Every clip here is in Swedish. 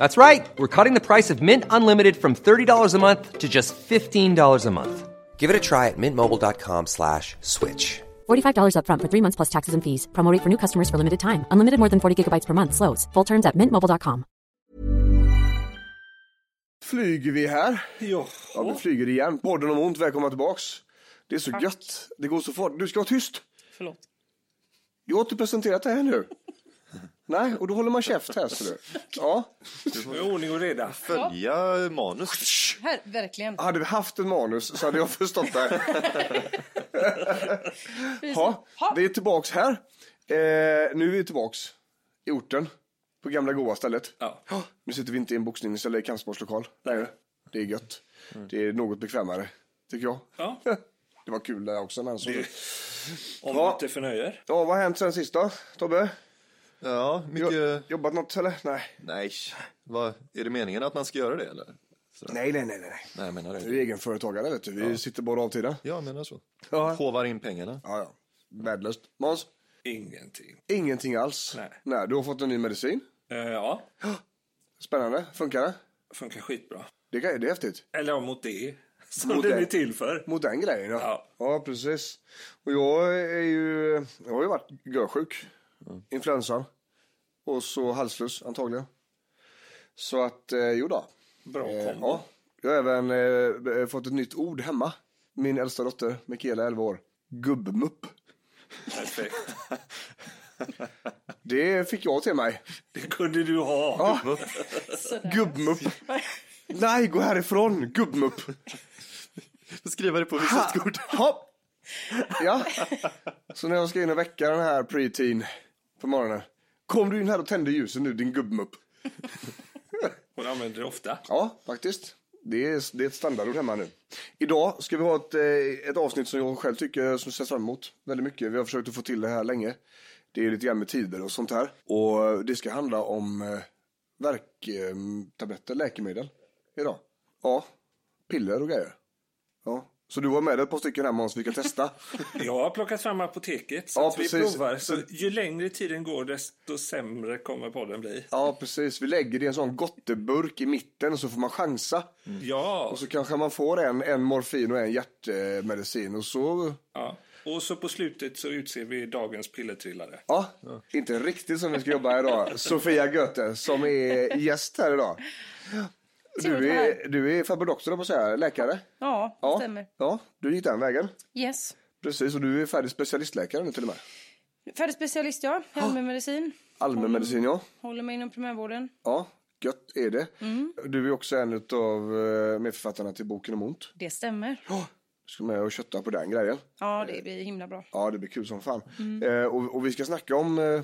That's right. We're cutting the price of Mint Unlimited from $30 a month to just $15 a month. Give it a try at mintmobile.com slash switch. $45 upfront for three months plus taxes and fees. Promo rate for new customers for limited time. Unlimited more than 40 gigabytes per month. Slows. Full terms at mintmobile.com. Flyger vi här? Ja. Ja, vi flyger igen. Podden om ont, välkomna tillbaks. Det är så gött. Det går så fort. Du ska vara tyst. Förlåt. Jag har inte presenterat det här nu. Nej, och då håller man käft här ser du. Ja. Med ordning och reda. Följa manus. Här, verkligen. Hade vi haft en manus så hade jag förstått det. Ja, vi är tillbaks här. Eh, nu är vi tillbaks i orten. På gamla goa stället. Ja. Nu sitter vi inte i en boxnings eller kampsportslokal längre. Det är gött. Det är något bekvämare, tycker jag. Ja. Det var kul där också. Men så... Om Ja. inte förnöjer. Ja, vad har hänt sen sist då, Tobbe? Ja, mycket... Jo- Jobbat något eller? Nej. Nej, vad, är det meningen att man ska göra det eller? Så. Nej, nej, nej, nej. Nej, jag menar Du är det. egenföretagare vet du. Vi sitter bara av tiden. Ja, jag menar så. Ja. Hovar in pengarna. Ja, ja. Värdelöst. Måns? Ingenting. Ingenting alls. Nej. Nej, du har fått en ny medicin. Eh, ja, Spännande. Funkar det? funkar skitbra. Det, kan- det är häftigt. Eller ja, mot det. Som Mot den det. är till för. Mot den grejen, ja. Ja. Ja, precis. Och jag är ju... Jag har ju varit görsjuk. Influensan. Och så halsfluss, antagligen. Så att, eh, jo då. Bra Eh, ja. Jag har även eh, fått ett nytt ord hemma. Min äldsta dotter, Mikaela, 11 år. Gubbmupp. Perfekt. Det fick jag till mig. Det kunde du ha. Ja. Gubbmupp. Nej, gå härifrån. Gubbmupp. Skriva det på visitkort. Ja. Så när jag ska in och väcka den här preteen på morgonen. Kom du in här och tände ljusen nu, din gubbmupp. Hon använder det ofta. Ja, faktiskt. Det är, det är ett standardord hemma nu. Idag ska vi ha ett, eh, ett avsnitt som jag själv tycker som ser fram emot väldigt mycket. Vi har försökt att få till det här länge. Det är lite grann med tider och sånt här. Och det ska handla om eh, värktabletter, läkemedel idag. Ja, piller och grejer. Ja. Så du har med dig ett par stycken här Måns, vi kan testa. Jag har plockat fram apoteket så Ja, att vi precis. provar. Så ju längre tiden går desto sämre kommer podden bli. Ja, precis. Vi lägger det i en sån gotteburk i mitten så får man chansa. Ja. Och så kanske man får en, en morfin och en hjärtmedicin och så ja. Och så på slutet så utser vi dagens pillertrillare. Ja, inte riktigt som vi ska jobba idag. Sofia Göte som är gäst här idag. Du är, du är doktor, på säga, läkare. Ja, det Ja, stämmer. ja, du gick den vägen. Yes. Precis, och du är färdig specialistläkare nu till och med. Färdig specialist, ja. Allmänmedicin. Allmänmedicin, ja. Håller mig inom primärvården. Ja, gött är det. Mm. Du är också en av uh, medförfattarna till boken om ont. Det stämmer. Du ska med och kötta på den grejen. Ja, det blir himla bra. Ja, det blir kul som fan. Mm. Eh, och, och vi ska snacka om eh,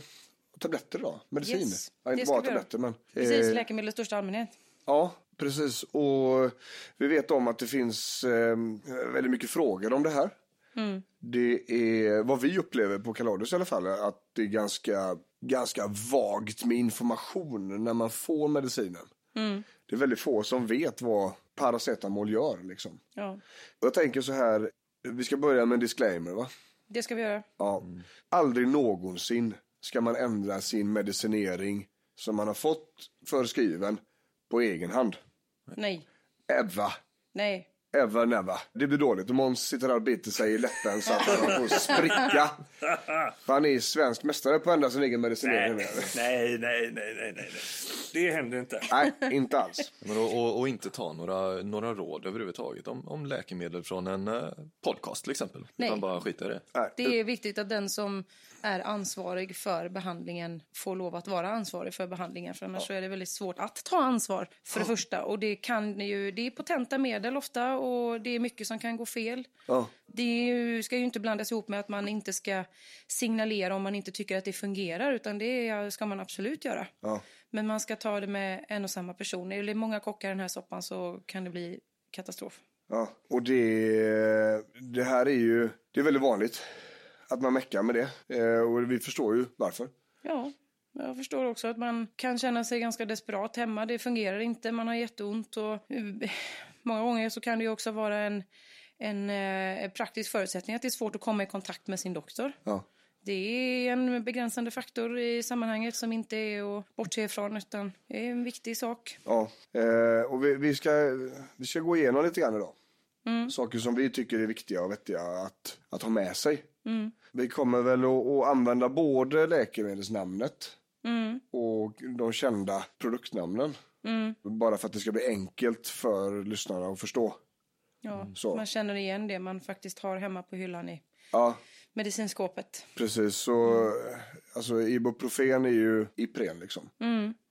tabletter idag. Medicin. Yes, ja, inte bara tabletter, men... Precis, eh, läkemedel i största allmänhet. Ja, precis. Och vi vet om att det finns eh, väldigt mycket frågor om det här. Mm. Det är vad vi upplever på Kaladus i alla fall, att det är ganska, ganska vagt med information när man får medicinen. Mm. Det är väldigt få som vet vad paracetamol gör. Liksom. Ja, Jag tänker så här, vi ska börja med en disclaimer va? det ska vi göra. Ja. Aldrig någonsin ska man ändra sin medicinering som man har fått förskriven på egen hand. Nej, Eva. nej, Ever never. Det blir dåligt. Och Måns sitter där och biter sig i läppen så att han att spricka. För han är svensk mästare på att ändra sin egen medicinering. Nej, nej, nej, nej, nej, nej. Det händer inte. Nej, inte alls. Men och, och, och inte ta några, några råd överhuvudtaget om, om läkemedel från en eh, podcast till exempel. Nej. Utan bara skita i det. Nej. Det är viktigt att den som är ansvarig för behandlingen får lov att vara ansvarig för behandlingen. För annars så är det väldigt svårt att ta ansvar för det första. Och det, kan ju, det är potenta medel ofta och det är mycket som kan gå fel. Ja. Det ju, ska ju inte blandas ihop med att man inte ska signalera om man inte tycker att det fungerar. Utan det ska man absolut göra. Ja. Men man ska ta det med en och samma person. Är det många kockar i den här soppan så kan det bli katastrof. Ja, och det, det här är ju, det är väldigt vanligt att man meckar med det. Eh, och vi förstår ju varför. Ja, jag förstår också att man kan känna sig ganska desperat hemma. Det fungerar inte, man har jätteont och många gånger så kan det också vara en, en eh, praktisk förutsättning att det är svårt att komma i kontakt med sin doktor. Ja. Det är en begränsande faktor i sammanhanget som inte är att bortse ifrån utan det är en viktig sak. Ja, eh, och vi, vi, ska, vi ska gå igenom lite grann idag. Saker som vi tycker är viktiga och vettiga att, att ha med sig. Vi kommer väl att, att använda både läkemedelsnamnet och de kända produktnamnen. Bara för att det ska bli enkelt för lyssnarna att förstå. Ja, Så. Man känner igen det man faktiskt har hemma på hyllan i Ja, medicinskåpet. precis. Så, alltså, Ibuprofen är ju Ipren liksom.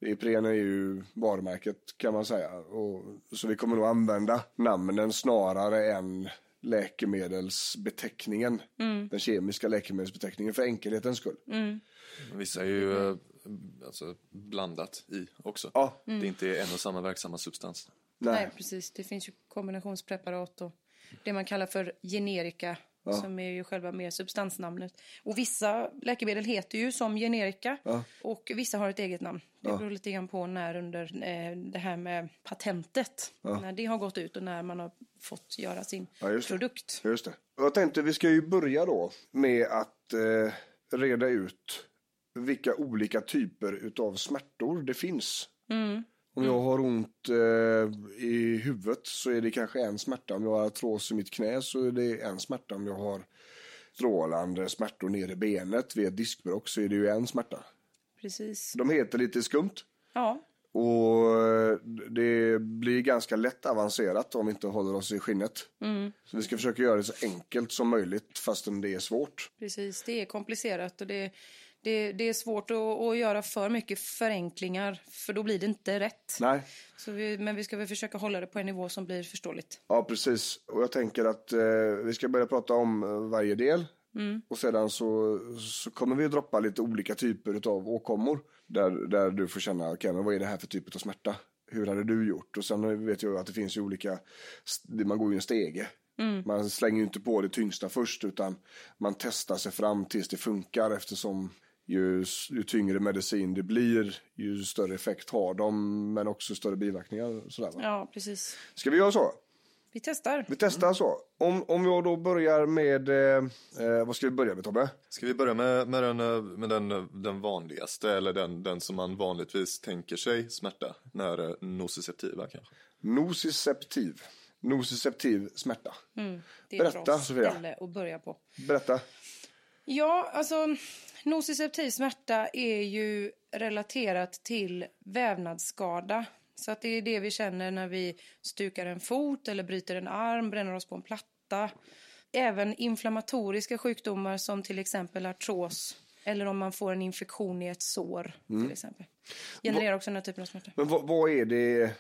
Ipren är ju varumärket kan man säga. Och, så vi kommer nog använda namnen snarare än läkemedelsbeteckningen. Den kemiska läkemedelsbeteckningen för enkelhetens skull. Vissa är ju eh, alltså, blandat i också. Ja. Det är inte en och samma verksamma substans. Nej. Nej. precis. Det finns ju kombinationspreparat och det man kallar för generika som är ju själva mer substansnamnet. Och vissa läkemedel heter ju som generika och vissa har ett eget namn. Det beror lite grann på när under eh, det här med patentet, när det har gått ut och när man har fått göra sin Ja, just det. produkt. Just det. Och Jag tänkte vi ska ju börja då med att eh, reda ut vilka olika typer utav smärtor det finns. Om jag har ont eh, i huvudet så är det kanske en smärta. Om jag har artros i mitt knä så är det en smärta. Om jag har strålande smärtor ner i benet vid ett diskbråck så är det ju en smärta. Precis. De heter lite skumt. Ja, Och eh, det blir ganska lätt avancerat om vi inte håller oss i skinnet. Så vi ska försöka göra det så enkelt som möjligt fastän det är svårt. precis. Det är komplicerat och det, det, det är svårt att, att göra för mycket förenklingar för då blir det inte rätt. Nej, vi, men vi ska väl försöka hålla det på en nivå som blir förståeligt. ja precis. Och jag tänker att eh, vi ska börja prata om eh, varje del. Och sedan så, så kommer vi att droppa lite olika typer av åkommor. Där, där du får känna, okej men vad är det här för typ av smärta? Hur hade du gjort? Och sen vet jag att det finns ju olika, man går ju en stege. Man slänger ju inte på det tyngsta först utan man testar sig fram tills det funkar eftersom ju, ju tyngre medicin det blir ju större effekt har de men också större biverkningar. Sådär, va? Ja, precis. Ska vi göra så? Vi testar. Vi testar så. Om, om jag då börjar med, eh, eh, vad ska vi börja med Tobbe? Ska vi börja med, med, den, eh, med den, eh, den vanligaste eller den, den som man vanligtvis tänker sig smärta? Eh, nociceptiva kanske? Nociceptiv. Nociceptiv smärta. Det är Berätta, bra Sofia. ställe att börja på. Berätta. Ja, alltså nociceptiv smärta är ju relaterat till vävnadsskada. Så att det är det vi känner när vi stukar en fot eller bryter en arm, bränner oss på en platta. Även inflammatoriska sjukdomar som till exempel artros eller om man får en infektion i ett sår till exempel. Genererar också den här typen av smärta. Men vad, vad är det?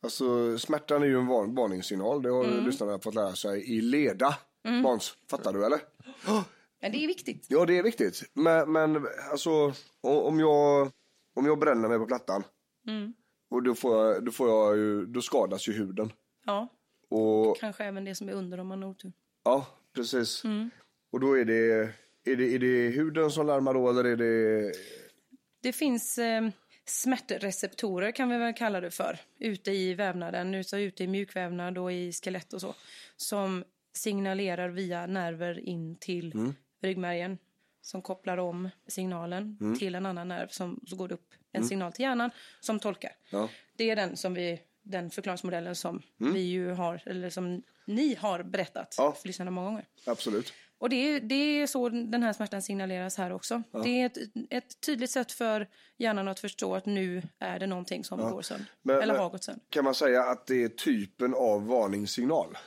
Alltså smärtan är ju en varningssignal. Det har lyssnarna fått lära sig i leda. Måns, fattar du eller? Men det är viktigt. Ja, det är viktigt. Men, men alltså om jag, om jag bränner mig på plattan. Och då får jag, då får jag ju, då skadas ju huden. Ja, Och kanske även det som är under om man har otur. ja, precis. Och då är det, är det, är det huden som larmar då eller är det Det finns eh, smärtreceptorer kan vi väl kalla det för. Ute i vävnaden, ute ute i mjukvävnad och i skelett och så. Som signalerar via nerver in till ryggmärgen. Som kopplar om signalen till en annan nerv som så går det upp en signal till hjärnan som tolkar. Ja. Det är den som vi den förklaringsmodellen som vi ju har eller som ni har berättat Ja. för lyssnarna många gånger. Absolut. Och det är, det är så den här smärtan signaleras här också. Det är ett, ett tydligt sätt för hjärnan att förstå att nu är det någonting som går sönder. Eller men- har gått sönder. Kan man säga att det är typen av varningssignal?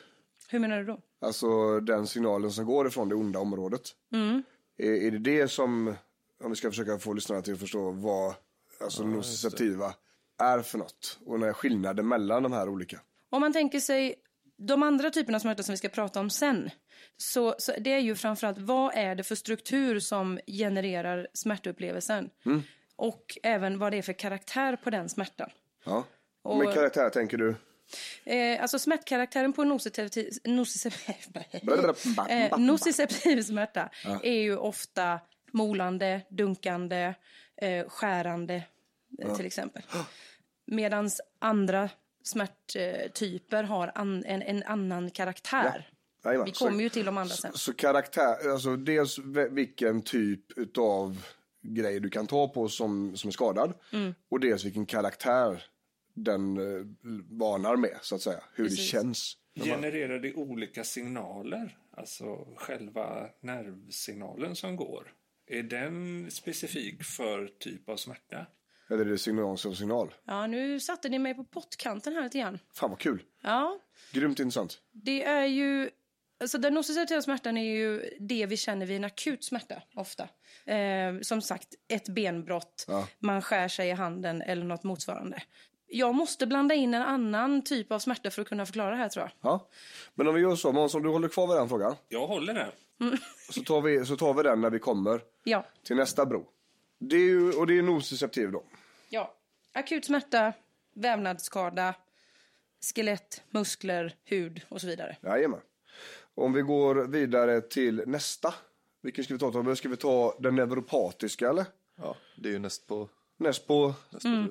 Hur menar du då? Alltså den signalen som går ifrån det onda området. Mm. Är, är det det som, om vi ska försöka få lyssnarna till att förstå vad alltså nociceptiva är för något? Och den skillnaden mellan de här olika. Om man tänker sig de andra typerna av smärta som vi ska prata om sen. Så, så det är ju framförallt vad är det för struktur som genererar smärtupplevelsen. Och även vad det är för karaktär på den smärtan. Ja. Och- Med karaktär tänker du? Eh, alltså smärtkaraktären på nociceptiv, nociceptiv, eh, smärta är ju ofta molande, dunkande, eh, skärande eh, till exempel. Medan andra smärttyper har an, en, en annan karaktär. Jajamän. Vi Så- kommer ju till de andra sen. Så karaktär, alltså dels vilken typ utav grej du kan ta på som, som är skadad. Mm. Och dels vilken karaktär den eh, varnar med, så att säga. Hur det Precis. känns. Genererar det olika signaler? Alltså själva nervsignalen som går. Är den specifik för typ av smärta? Eller är det signal som signal? Ja, nu satte ni mig på pottkanten här lite grann. Fan vad kul. Ja, Grymt intressant. det är ju... Alltså den nociceptiva smärtan är ju det vi känner vid en akut smärta ofta. Eh, som sagt, ett benbrott, man skär sig i handen eller något motsvarande. Jag måste blanda in en annan typ av smärta för att kunna förklara det här tror jag. Ja. Men om vi gör så, Måns, om du håller kvar vid den frågan. Jag håller den. Så tar vi, så tar vi den när vi kommer Ja, till nästa bro. Det är ju, och det är nociceptiv då. ja. Akut smärta, vävnadsskada, skelett, muskler, hud och så vidare. Jajamän. Om vi går vidare till nästa. Vilken ska vi ta? Ska vi ta den neuropatiska eller? Ja, det är ju näst på... Näst på,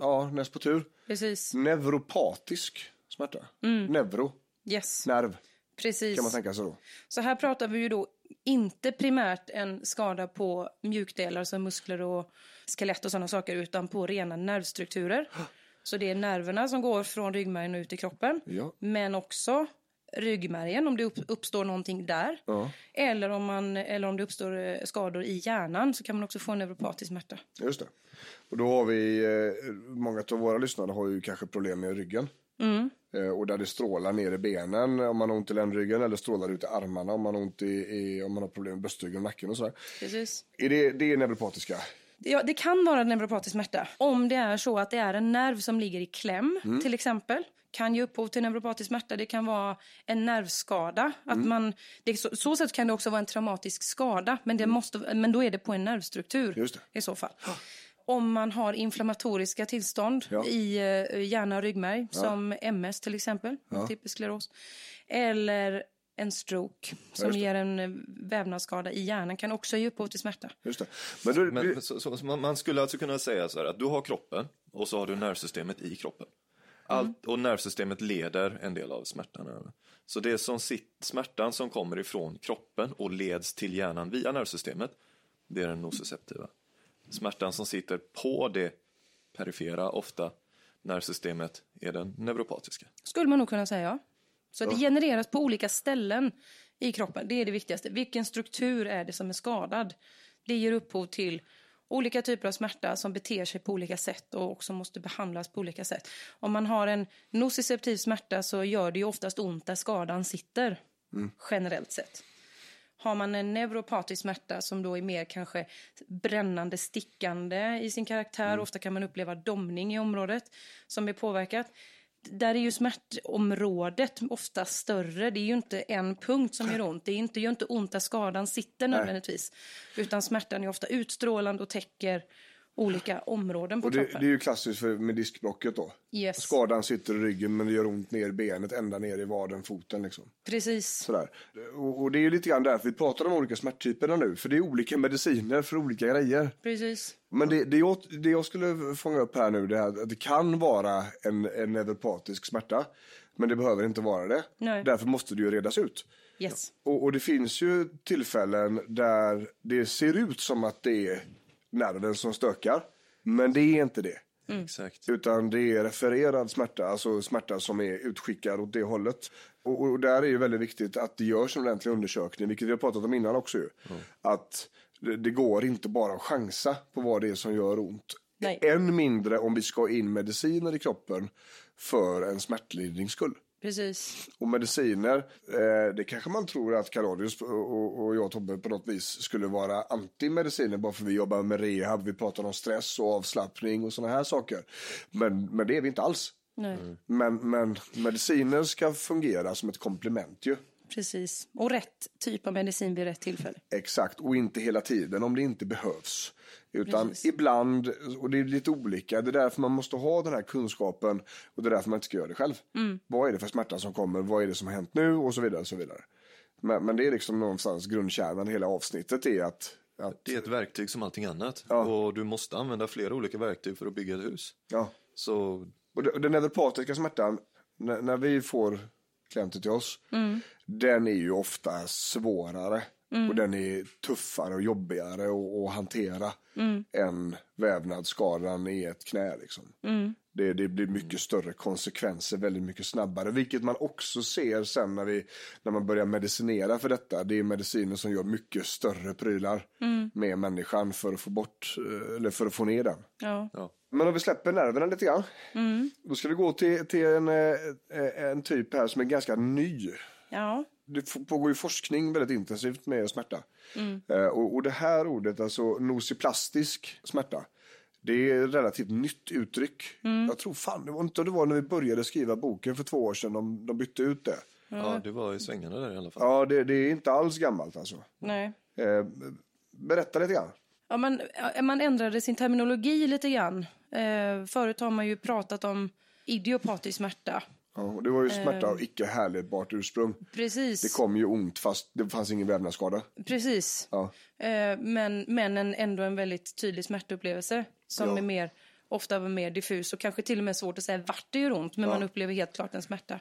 ja, näst på tur. Precis. Neuropatisk smärta. Neuro, Yes, nerv precis. kan man tänka sig då. Så här pratar vi ju då inte primärt en skada på mjukdelar som muskler och skelett och sådana saker utan på rena nervstrukturer. Så det är nerverna som går från ryggmärgen ut i kroppen. Ja. Men också ryggmärgen om det upp- uppstår någonting där. Eller, om man, eller om det uppstår eh, skador i hjärnan så kan man också få neuropatisk smärta. Just det. Och då har vi, eh, många av våra lyssnare har ju kanske problem med ryggen. Eh, och där det strålar ner i benen om man har ont i ländryggen eller strålar ut i armarna om man har, ont i, i, om man har problem med bröstryggen och nacken och sådär. Precis. Är det, det är neuropatiska? Ja, det kan vara neuropatisk smärta om det är så att det är en nerv som ligger i kläm till exempel. Kan ge upphov till neuropatisk smärta. Det kan vara en nervskada. Att man, det, så, så sätt kan det också vara en traumatisk skada. Men, det måste, men då är det på en nervstruktur Just det. i så fall. Om man har inflammatoriska tillstånd Ja. i eh, hjärna och ryggmärg, som MS till exempel, typisk skleros. Eller en stroke som ger en eh, vävnadsskada i hjärnan kan också ge upphov till smärta. Just det. Men, då, Men, så, så, man skulle alltså kunna säga så här att du har kroppen och så har du nervsystemet i kroppen. Allt, och nervsystemet leder en del av smärtan. över. Så det är som sitt, smärtan som kommer ifrån kroppen och leds till hjärnan via nervsystemet, det är den nociceptiva. Smärtan som sitter på det perifera, ofta nervsystemet, är den neuropatiska. Skulle man nog kunna säga. ja. Så det genereras på olika ställen i kroppen. Det är det viktigaste. Vilken struktur är det som är skadad? Det ger upphov till olika typer av smärta som beter sig på olika sätt och också måste behandlas på olika sätt. Om man har en nociceptiv smärta så gör det ju oftast ont där skadan sitter, generellt sett. Har man en neuropatisk smärta som då är mer kanske brännande, stickande i sin karaktär, ofta kan man uppleva domning i området som är påverkat. Där är ju smärtområdet ofta större. Det är ju inte en punkt som gör ont. Det är inte, gör inte ont där skadan sitter nödvändigtvis. Utan smärtan är ofta utstrålande och täcker olika områden på och det, kroppen. det är ju klassiskt för, med diskbrocket då. Yes. Skadan sitter i ryggen men det gör ont ner i benet, ända ner i vaden, foten liksom. Precis. Sådär. Och, och det är ju lite grann därför vi pratar om olika smärttyperna nu. För det är olika mediciner för olika grejer. Precis. Men det, det, jag, det jag skulle fånga upp här nu det är att det kan vara en, en neuropatisk smärta. Men det behöver inte vara det. Nej. Därför måste det ju redas ut. Yes. Och, och det finns ju tillfällen där det ser ut som att det är nerven som stökar. Men det är inte det. Exakt. Utan det är refererad smärta, alltså smärta som är utskickad åt det hållet. Och, och där är ju väldigt viktigt att det görs en ordentlig undersökning, vilket vi har pratat om innan också ju. Att det, det går inte bara att chansa på vad det är som gör ont. Nej. Än mindre om vi ska in mediciner i kroppen för en smärtlindrings skull. Precis. Och mediciner, eh, det kanske man tror att Karadius och, och, och jag Tobbe på något vis skulle vara anti-mediciner bara för vi jobbar med rehab, vi pratar om stress och avslappning och sådana här saker. Men, men det är vi inte alls. Nej. Men, men mediciner ska fungera som ett komplement ju. Precis. Och rätt typ av medicin vid rätt tillfälle. Exakt, och inte hela tiden om det inte behövs. Utan Precis. ibland, och det är lite olika, det är därför man måste ha den här kunskapen och det är därför man inte ska göra det själv. Vad är det för smärta som kommer, vad är det som har hänt nu och så vidare. Och så vidare. Men, men det är liksom någonstans grundkärnan i hela avsnittet är att, att Det är ett verktyg som allting annat. Ja. Och du måste använda flera olika verktyg för att bygga ett hus. ja. Så Och det- och den neuropatiska smärtan, när, när vi får klienter till oss, den är ju ofta svårare. Och den är tuffare och jobbigare att, att hantera än vävnadsskadan i ett knä. Liksom. Det, det blir mycket större konsekvenser väldigt mycket snabbare. Vilket man också ser sen när, vi, när man börjar medicinera för detta. Det är mediciner som gör mycket större prylar med människan för att få bort, eh, eller för att få ner den. Ja. Men om vi släpper nerverna lite grann. Då ska vi gå till, till en, eh, en typ här som är ganska ny. Ja. Det pågår ju forskning väldigt intensivt med smärta. Eh, och, och det här ordet, alltså nosiplastisk smärta. Det är ett relativt nytt uttryck. Jag tror fan, det var inte det var när vi började skriva boken för två år sedan de, de bytte ut det. ja, det var i svängarna där i alla fall. Ja, det, det är inte alls gammalt alltså. Nej. Eh, berätta lite grann. Ja, man, man ändrade sin terminologi lite grann. Eh, förut har man ju pratat om idiopatisk smärta. Ja, och det var ju smärta av icke härledbart ursprung. Precis. Det kom ju ont fast det fanns ingen vävnadsskada. Precis. Ja. Eh, men, men en, ändå en väldigt tydlig smärtupplevelse som Ja. är mer, ofta mer diffus och kanske till och med svårt att säga vart det gör ont men man upplever helt klart en smärta.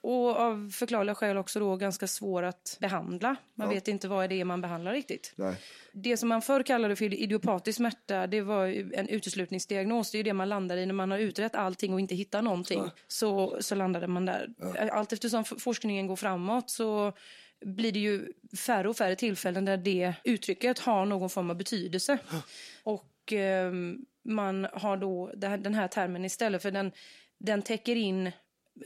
Och av förklarliga skäl också då ganska svår att behandla. Man vet inte vad det är man behandlar riktigt. Nej. Det som man förr kallade för idiopatisk smärta, det var en uteslutningsdiagnos. Det är ju det man landar i när man har utrett allting och inte hittar någonting. Så, så landade man där. Allt eftersom forskningen går framåt så blir det ju färre och färre tillfällen där det uttrycket har någon form av betydelse. Och ehm, man har då den här termen istället för den, den täcker in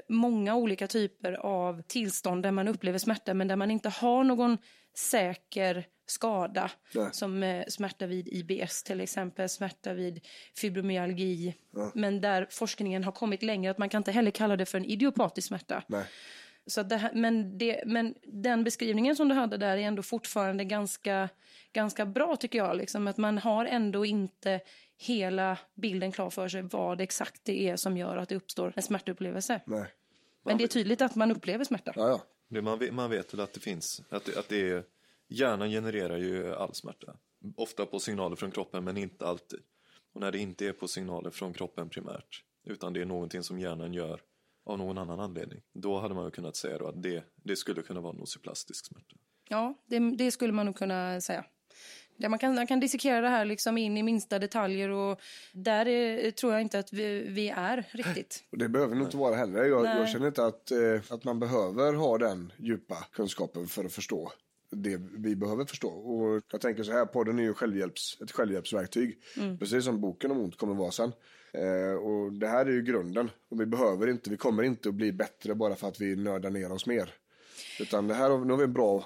många olika typer av tillstånd där man upplever smärta men där man inte har någon säker skada Nej. som eh, smärta vid IBS till exempel, smärta vid fibromyalgi. Men där forskningen har kommit längre att man kan inte heller kalla det för en idiopatisk smärta. Nej. Så att det här, men, det, men den beskrivningen som du hade där är ändå fortfarande ganska, ganska bra tycker jag. Liksom, att man har ändå inte hela bilden klar för sig vad exakt det är som gör att det uppstår en smärtupplevelse. Nej. Men det är tydligt att man upplever smärta. Ja, ja. Det man, vet, man vet väl att det finns, att det, att det är, hjärnan genererar ju all smärta. Ofta på signaler från kroppen men inte alltid. Och när det inte är på signaler från kroppen primärt, utan det är någonting som hjärnan gör av någon annan anledning. Då hade man ju kunnat säga då att det, det skulle kunna vara nosiplastisk smärta. Ja, det, det skulle man nog kunna säga. Där man, kan, man kan dissekera det här liksom in i minsta detaljer och där är, tror jag inte att vi, vi är riktigt. Och det behöver nog inte vara heller. Jag, jag känner inte att, eh, att man behöver ha den djupa kunskapen för att förstå det vi behöver förstå. Och jag tänker så här, podden är ju självhjälps, ett självhjälpsverktyg. Precis som boken om ont kommer vara sen. Eh, och det här är ju grunden. Och vi behöver inte, vi kommer inte att bli bättre bara för att vi nördar ner oss mer. Utan det här, nu har vi en bra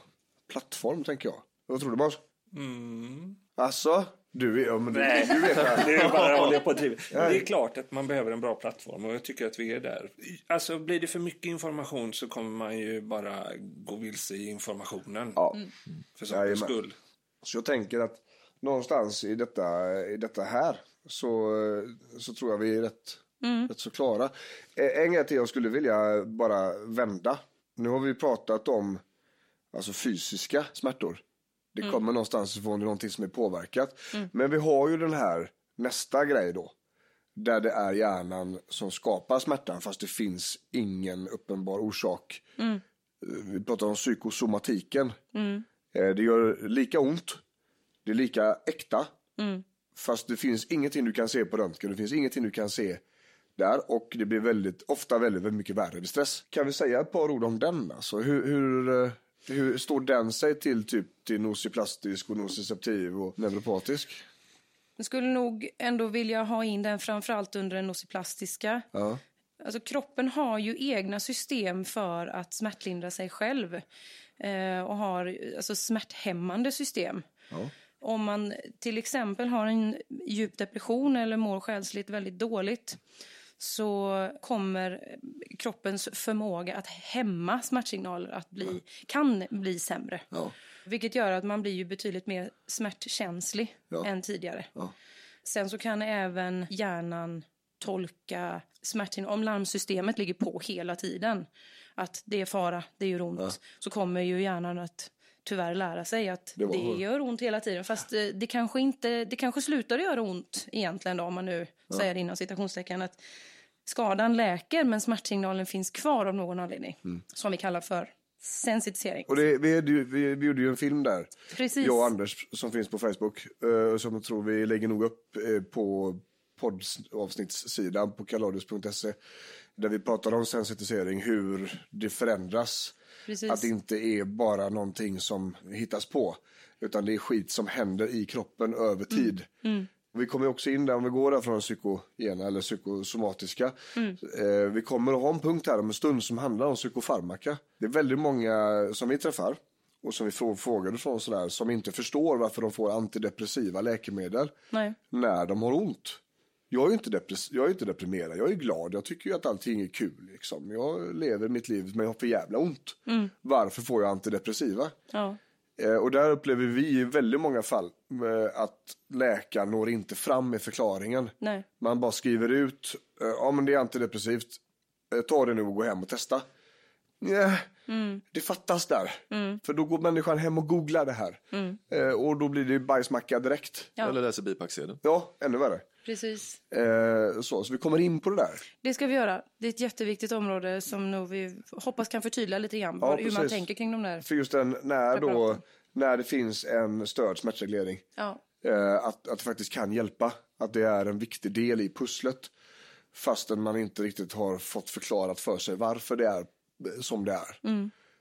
plattform tänker jag. Vad tror du Måns? Mm. Alltså, du ja, men du, Nej, du vet det här. det är bara håller jag på att driva. Det är klart att man behöver en bra plattform och jag tycker att vi är där. Alltså blir det för mycket information så kommer man ju bara gå vilse i informationen. Ja. För sakens skull. Så jag tänker att någonstans i detta, i detta här så, så tror jag vi är rätt, rätt så klara. Eh, En grej till jag skulle vilja bara vända. Nu har vi pratat om alltså fysiska smärtor. Det kommer någonstans ifrån någonting som är påverkat. Men vi har ju den här nästa grej då. Där det är hjärnan som skapar smärtan fast det finns ingen uppenbar orsak. Eh, Vi pratar om psykosomatiken. Eh, Det gör lika ont. Det är lika äkta. Fast det finns ingenting du kan se på röntgen, det finns ingenting du kan se där och det blir väldigt, ofta väldigt, väldigt mycket värre vid stress. Kan vi säga ett par ord om den? Alltså, hur, hur, eh, hur står den sig till typ till nociplastisk och nociceptiv och neuropatisk? Jag skulle nog ändå vilja ha in den framförallt under den nociplastiska. Ja. Alltså kroppen har ju egna system för att smärtlindra sig själv. Eh, och har alltså smärthämmande system. Om man till exempel har en djup depression eller mår själsligt väldigt dåligt så kommer kroppens förmåga att hämma smärtsignaler att bli, kan bli sämre. Ja. Vilket gör att man blir ju betydligt mer smärtkänslig Ja. än tidigare. Ja. Sen så kan även hjärnan tolka smärtsignaler. Om larmsystemet ligger på hela tiden, att det är fara, det gör ont, så kommer ju hjärnan att tyvärr lära sig att Det det, gör ont hela tiden. Fast eh, det kanske inte, det kanske slutar göra ont egentligen då, om man nu säger det inom citationstecken. Att skadan läker men smärtsignalen finns kvar av någon anledning. Som vi kallar för sensitisering. Och det, vi, vi, vi, vi gjorde ju en film där, Precis. jag och Anders, som finns på Facebook. eh, som jag tror vi lägger nog upp eh, på poddavsnittssidan på kaladius.se. Där vi pratar om sensitisering, hur det förändras. Precis. Att det inte är bara någonting som hittas på. Utan det är skit som händer i kroppen över tid. Vi kommer också in där, om vi går där från psykogena eller psykosomatiska. Eh, vi kommer att ha en punkt här om en stund som handlar om psykofarmaka. Det är väldigt många som vi träffar och som vi frågor från sådär som inte förstår varför de får antidepressiva läkemedel Nej. när de har ont. Jag är ju inte, depress- jag är inte deprimerad, jag är glad, jag tycker ju att allting är kul. Liksom. Jag lever mitt liv men jag har för jävla ont. Varför får jag antidepressiva? Ja. Eh, och där upplever vi i väldigt många fall eh, att läkaren når inte fram med förklaringen. Nej. Man bara skriver ut, eh, ja men det är antidepressivt, eh, ta det nu och gå hem och testa. Nej, det fattas där. För då går människan hem och googlar det här. Eh, och då blir det bajsmacka direkt. Ja. Eller läser bipacksedeln. Ja, ännu värre. Precis. Eh, så, så vi kommer in på det där. Det ska vi göra. Det är ett jätteviktigt område som nog vi hoppas kan förtydliga lite grann Ja, hur man tänker kring de där. För just den, när då, när det finns en störd smärtreglering. Ja. Eh, att, att det faktiskt kan hjälpa. Att det är en viktig del i pusslet. Fastän man inte riktigt har fått förklarat för sig varför det är som det är.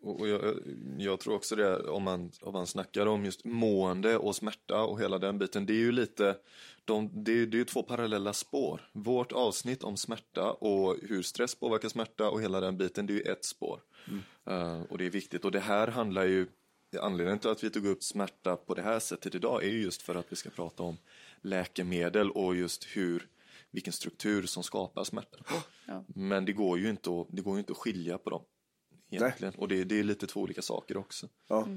Och, och jag, jag tror också det, om man, om man snackar om just mående och smärta och hela den biten, det är ju lite, de, det, är- det är två parallella spår. Vårt avsnitt om smärta och hur stress påverkar smärta och hela den biten, det är ju ett spår. Eh, och det är viktigt. Och det här handlar ju, anledningen till att vi tog upp smärta på det här sättet idag är ju just för att vi ska prata om läkemedel och just hur, vilken struktur som skapar smärta. Men det går ju inte att, det går inte att skilja på dem. Egentligen. Och det, det är lite två olika saker också. Ja.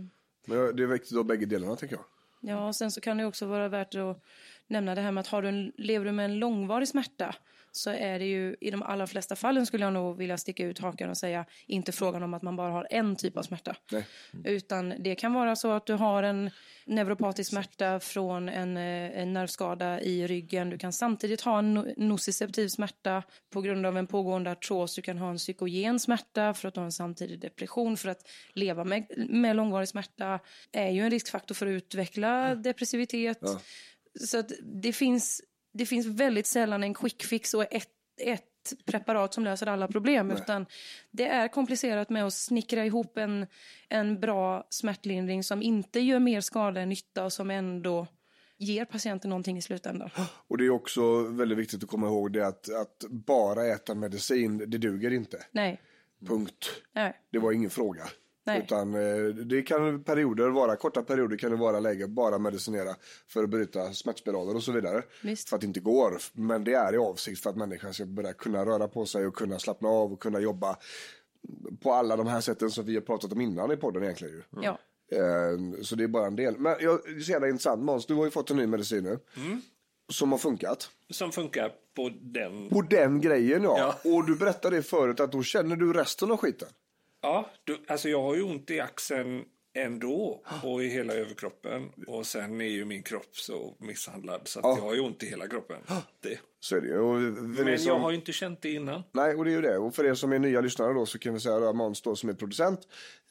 Men det är viktigt att bägge delarna tänker jag. Ja, och sen så kan det också vara värt att nämna det här med att har du en, lever du med en långvarig smärta så är det ju i de allra flesta fallen skulle jag nog vilja sticka ut hakan och säga inte frågan om att man bara har en typ av smärta. Nej. Utan det kan vara så att du har en neuropatisk smärta från en, eh, en nervskada i ryggen. Du kan samtidigt ha en no- nociceptiv smärta på grund av en pågående artros. Du kan ha en psykogen smärta för att du har en samtidig depression. För att leva med, med långvarig smärta är ju en riskfaktor för att utveckla depressivitet. Så att det finns, det finns väldigt sällan en quick fix och ett, ett preparat som löser alla problem. Utan det är komplicerat med att snickra ihop en, en bra smärtlindring som inte gör mer skada än nytta och som ändå ger patienten någonting i slutändan. Och det är också väldigt viktigt att komma ihåg det att, att bara äta medicin, det duger inte. Nej, Punkt. nej, Det var ingen fråga. Nej. Utan eh, det kan perioder vara, korta perioder kan det vara läge bara medicinera för att bryta smärtspiraler och så vidare. Visst. För att det inte går. Men det är i avsikt för att människan ska börja kunna röra på sig och kunna slappna av och kunna jobba på alla de här sätten som vi har pratat om innan i podden egentligen ju. ja. Eh, Så det är bara en del. Men jag, det så jävla intressant Måns, du har ju fått en ny medicin nu. Som har funkat. Som funkar på den. På den grejen ja. Ja. Och du berättade det förut att då känner du resten av skiten. Ja, du, alltså jag har ju ont i axeln ändå och i hela överkroppen. Och sen är ju min kropp så misshandlad så att jag har ju ont i hela kroppen. Det. Så är det ju. Och för er Men som... jag har ju inte känt det innan. Nej, och det är ju det. Och för er som är nya lyssnare då så kan vi säga att Måns då som är producent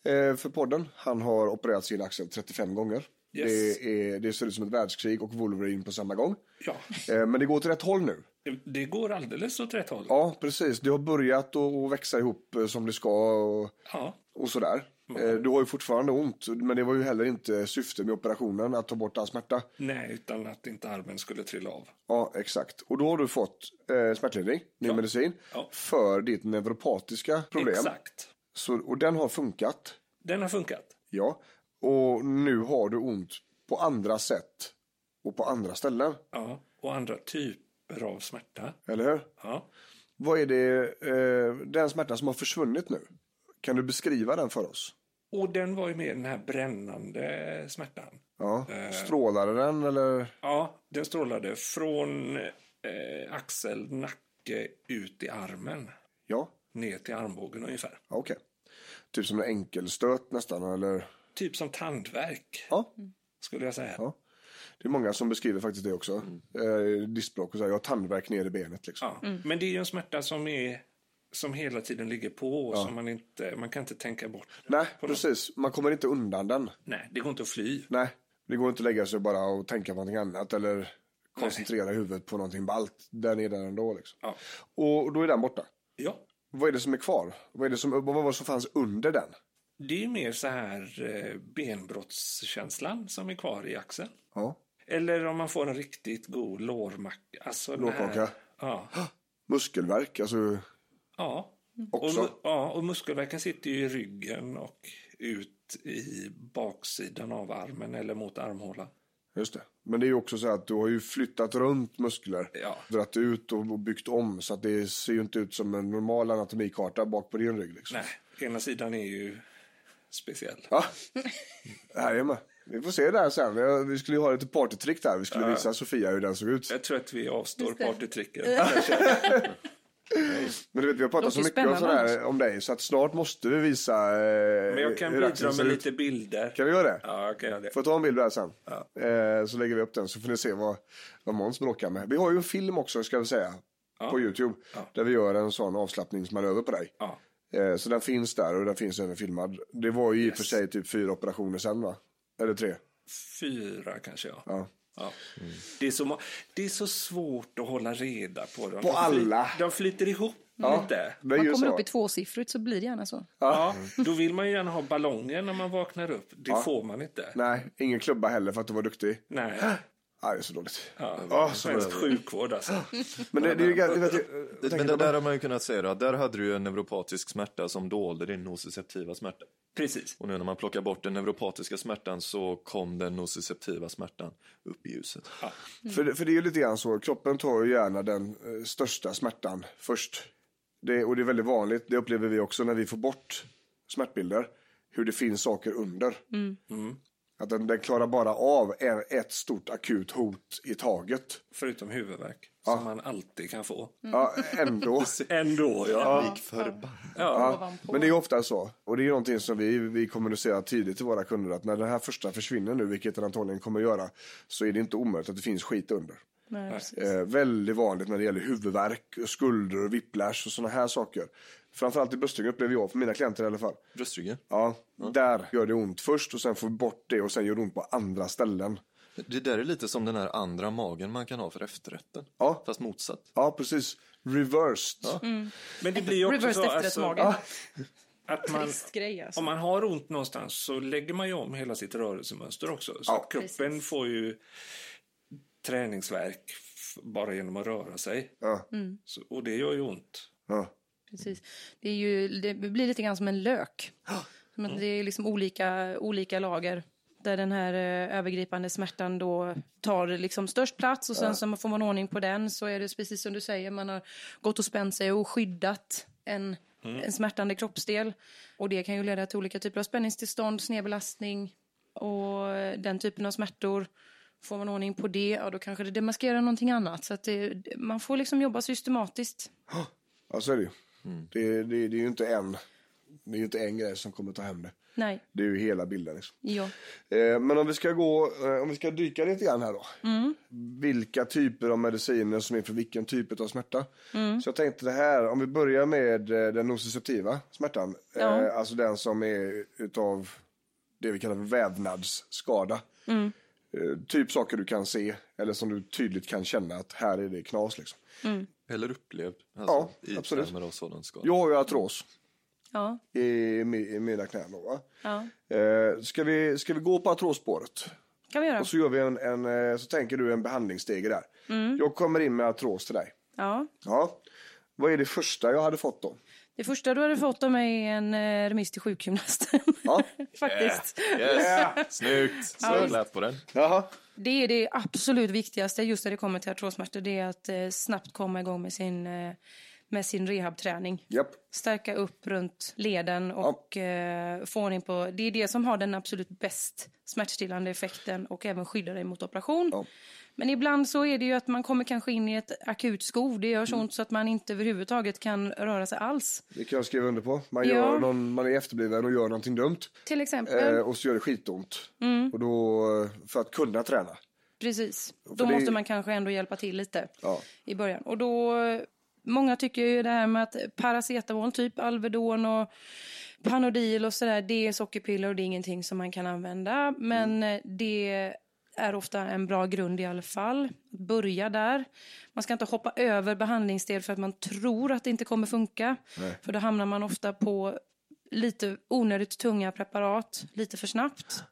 eh, för podden. Han har opererat sin axel 35 gånger. Yes. Det, är, det ser ut som ett världskrig och Wolverine på samma gång. Ja, Eh, men det går till rätt håll nu. Det, går alldeles åt rätt håll. Ja, precis. Det har börjat att att växa ihop eh, som det ska och, Ja. och sådär. Eh, Du har ju fortfarande ont, men det var ju heller inte syftet med operationen att ta bort all smärta. Nej, utan att inte armen skulle trilla av. Ja, exakt. Och då har du fått eh, smärtlindring, ny Ja. medicin, Ja. för ditt neuropatiska problem. Exakt. Så, och den har funkat. Den har funkat. Ja. Och nu har du ont på andra sätt och på andra ställen. Ja. Och andra typer av smärta. Eller hur? Ja. Vad är det, eh, den smärtan som har försvunnit nu? Kan du beskriva den för oss? Och den var ju med den här brännande smärtan. Ja. Eh. Strålade den eller? Ja, den strålade från eh, axel, nacke, ut i armen. Ja, Ner till armbågen ungefär. ja okej. Typ som en enkelstöt nästan eller? Typ som tandvärk, Ja. skulle jag säga. Ja. Det är många som beskriver faktiskt det också. Eh, diskbråck och så här, jag har tandvärk ner i benet liksom. Ja. Men det är ju en smärta som är som hela tiden ligger på och som man inte, man kan inte tänka bort. Nej, precis. Man kommer inte undan den. Nej, det går inte att fly. Nej, det går inte att lägga sig bara och tänka på någonting annat eller koncentrera huvudet på någonting ballt. Den är där ändå liksom. Ja. Och då är den borta. Ja, Vad är det som är kvar? Vad, är det som, vad var det som fanns under den? Det är mer så här eh, benbrottskänslan som är kvar i axeln. Ja. Eller om man får en riktigt god lårmacka. Alltså Lårkaka. här- Ja. Muskelvärk, alltså. Ja. Också? Och, ja, och muskelvärken sitter ju i ryggen och ut i baksidan av armen eller mot armhålan. Just det. Men det är ju också så att du har ju flyttat runt muskler. Ja. Dragit ut och och byggt om. Så att det ser ju inte ut som en normal anatomikarta bak på din rygg liksom. Nej, ena sidan är ju speciell. Ja. Jajamän. Vi får se det här sen. Vi skulle ju ha lite partytrick där. Vi skulle visa Sofia hur den såg ut. Jag tror att vi avstår partytricket. Men du vet, vi har pratat så mycket om, sådär, om dig så att snart måste vi visa eh, Men jag kan hur bidra med lite bilder. Kan vi göra det? Ja, jag kan göra det. Får jag ta en bild där sen? Eh, så lägger vi upp den så får ni se vad, vad Måns bråkar med. Vi har ju en film också ska vi säga. På Youtube. Där vi gör en sån avslappningsmanöver på dig. Ja. Eh, så den finns där och den finns även filmad. Det var ju i och för sig typ fyra operationer sen va? Eller tre? Fyra kanske, ja. Ja. Ja. Det, är så, det är så svårt att hålla reda på dem. På de alla. de flyter ihop Ja, lite. är Man kommer så. upp i tvåsiffrigt så blir det gärna så. Ja, då vill man ju gärna ha ballonger när man vaknar upp. Det får man inte. Nej, ingen klubba heller för att du var duktig. Nej. Nej, det är så dåligt. Ja, så svensk sjukvård alltså. Men det, det är ju... Jag vet, jag, Men det där har man ju kunnat säga då, där hade du ju en neuropatisk smärta som dolde din nociceptiva smärta. Precis. Och nu när man plockar bort den neuropatiska smärtan så kom den nociceptiva smärtan upp i ljuset. För, det- för det är ju lite grann så, kroppen tar ju gärna den eh, största smärtan först. Det, och det är väldigt vanligt, det upplever vi också när vi får bort smärtbilder, hur det finns saker under. Att den, den klarar bara av en, ett stort akut hot i taget. Förutom huvudvärk. Som man alltid kan få. Ja, ändå. Ändå, ja. Lik förbannat. Ja, men det är ofta så. Och det är någonting som vi, vi kommunicerar tidigt till våra kunder att när den här första försvinner nu, vilket den antagligen kommer att göra, så är det inte omöjligt att det finns skit under. Nej, precis. Eh, väldigt vanligt när det gäller huvudvärk, och skulder och whiplash och sådana här saker. Framförallt i bröstryggen upplever jag, för mina klienter i alla fall. Bröstryggen. Ja, där gör det ont först och sen får vi bort det och sen gör det ont på andra ställen. Det där är lite som den här andra magen man kan ha för efterrätten. Ja. Fast motsatt. Ja, precis. Reversed. Men det blir ju också Reversed så alltså, efterrättsmage. att man, grej alltså. om man har ont någonstans så lägger man ju om hela sitt rörelsemönster också. Så Ja, kroppen får ju träningsverk bara genom att röra sig. Ja. Så, och det gör ju ont. Ja. Precis. Det, är ju, det blir lite grann som en lök. Att det är liksom olika, olika lager. Där den här eh, övergripande smärtan då tar liksom störst plats och sen så får man ordning på den så är det precis som du säger, man har gått och spänt sig och skyddat en, en smärtande kroppsdel. Och det kan ju leda till olika typer av spänningstillstånd, snedbelastning och den typen av smärtor. Får man ordning på det, ja då kanske det demaskerar någonting annat. Så att det, man får liksom jobba systematiskt. ja, så är det ju. Det, det, det är ju inte en, det är inte en grej som kommer ta hem det. Nej, Det är ju hela bilden. Liksom. ja. Eh, men om vi ska gå, eh, om vi ska dyka lite grann här då. Vilka typer av mediciner som är för vilken typ av smärta. Så jag tänkte det här, om vi börjar med eh, den nociceptiva smärtan. Ja. Eh, alltså den som är utav det vi kallar för vävnadsskada. Mm. Eh, typ saker du kan se eller som du tydligt kan känna att här är det knas liksom. Eller upplevd. Alltså, Ja, i absolut. termer av sådan skada. Jag har ju artros Ja, i, i mina knän då, va? ja. Eh, ska, vi, ska vi gå på artrosspåret? kan vi göra. Och så gör vi en, en eh, så tänker du en behandlingsstege där. Jag kommer in med artros till dig. Ja. Ja. Vad är det första jag hade fått då? Det första du hade fått av mig är en eh, remiss till sjukgymnasten. Ja. Faktiskt. Yes. Snyggt! Så lät på den. Jaha. Det är det absolut viktigaste just när det kommer till artrossmärtor. Det är att eh, snabbt komma igång med sin, eh, med sin rehabträning. Japp. Stärka upp runt leden och eh, få ordning på... Det är det som har den absolut bäst smärtstillande effekten och även skyddar dig mot operation. Ja. Men ibland så är det ju att man kommer kanske in i ett akut skov. Det gör så Mm. ont så att man inte överhuvudtaget kan röra sig alls. Det kan jag skriva under på. Man, Ja. gör någon, man är efterbliven och gör någonting dumt. Till exempel. Eh, och så gör det skitont. Och då, eh, för att kunna träna. Precis. Då det- måste man kanske ändå hjälpa till lite Ja. i början. Och då, många tycker ju det här med att paracetamol, typ Alvedon och Panodil och sådär, det är sockerpiller och det är ingenting som man kan använda. Men eh, det är ofta en bra grund i alla fall. Börja där. Man ska inte hoppa över behandlingssteg för att man tror att det inte kommer funka. För då hamnar man ofta på lite onödigt tunga preparat lite för snabbt.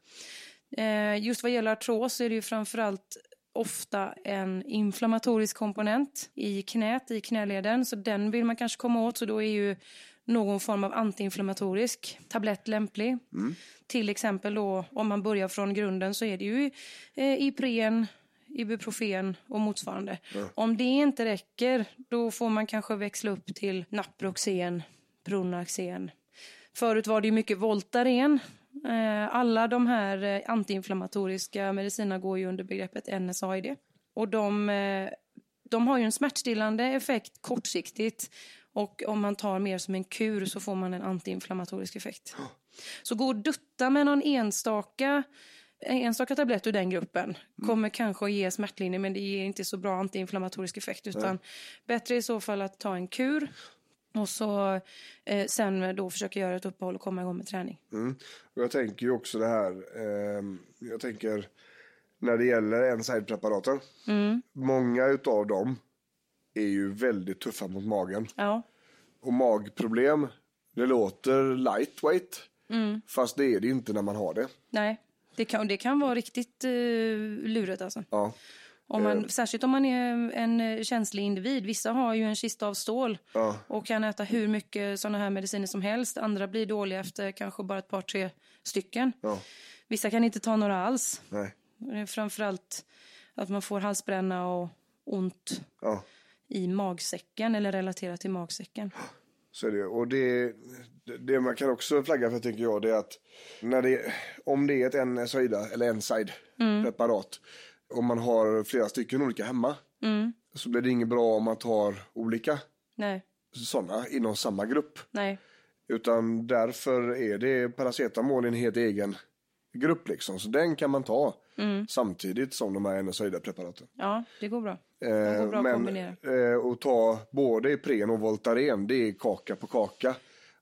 Eh, just vad gäller artros är det ju framförallt ofta en inflammatorisk komponent i knät, i knäleden. Så den vill man kanske komma åt. Så då är ju någon form av antiinflammatorisk tablett lämplig. Till exempel då om man börjar från grunden så är det ju eh, Ipren, Ibuprofen och motsvarande. Om det inte räcker då får man kanske växla upp till Naproxen, Pronaxen. Förut var det ju mycket Voltaren. Eh, Alla de här eh, antiinflammatoriska medicinerna går ju under begreppet NSAID. Och de, eh, de har ju en smärtstillande effekt kortsiktigt. Och om man tar mer som en kur så får man en antiinflammatorisk effekt. Så gå och dutta med någon enstaka, enstaka tablett ur den gruppen kommer kanske att ge smärtlindring men det ger inte så bra antiinflammatorisk effekt. Utan bättre i så fall att ta en kur och så eh, sen då försöka göra ett uppehåll och komma igång med träning. Mm. Jag tänker ju också det här. ehm, jag tänker när det gäller NSAID-preparaten. Många utav dem är ju väldigt tuffa mot magen. Ja, Och magproblem, det låter lightweight. Fast det är det inte när man har det. nej. Det kan, det kan vara riktigt eh, lurigt alltså. Ja. Om man, Särskilt om man är en eh, känslig individ. Vissa har ju en kista av stål Ja. och kan äta hur mycket såna här mediciner som helst. Andra blir dåliga efter kanske bara ett par, tre stycken. Ja. Vissa kan inte ta några alls. Nej. Framförallt att man får halsbränna och ont Ja. I magsäcken eller relaterat till magsäcken. Så det. Och det, det man kan också flagga för tänker jag det är att när det, om det är ett NSAID eller NSAID preparat om man har flera stycken olika hemma så blir det inget bra om man tar olika Nej, sådana inom samma grupp. nej. Utan därför är det paracetamol i en helt egen grupp liksom. Så den kan man ta samtidigt som de här NSAID-preparaten. Ja, det går bra. Det Eh, går bra att men kombinera. eh, att ta både Ipren och Voltaren, det är kaka på kaka.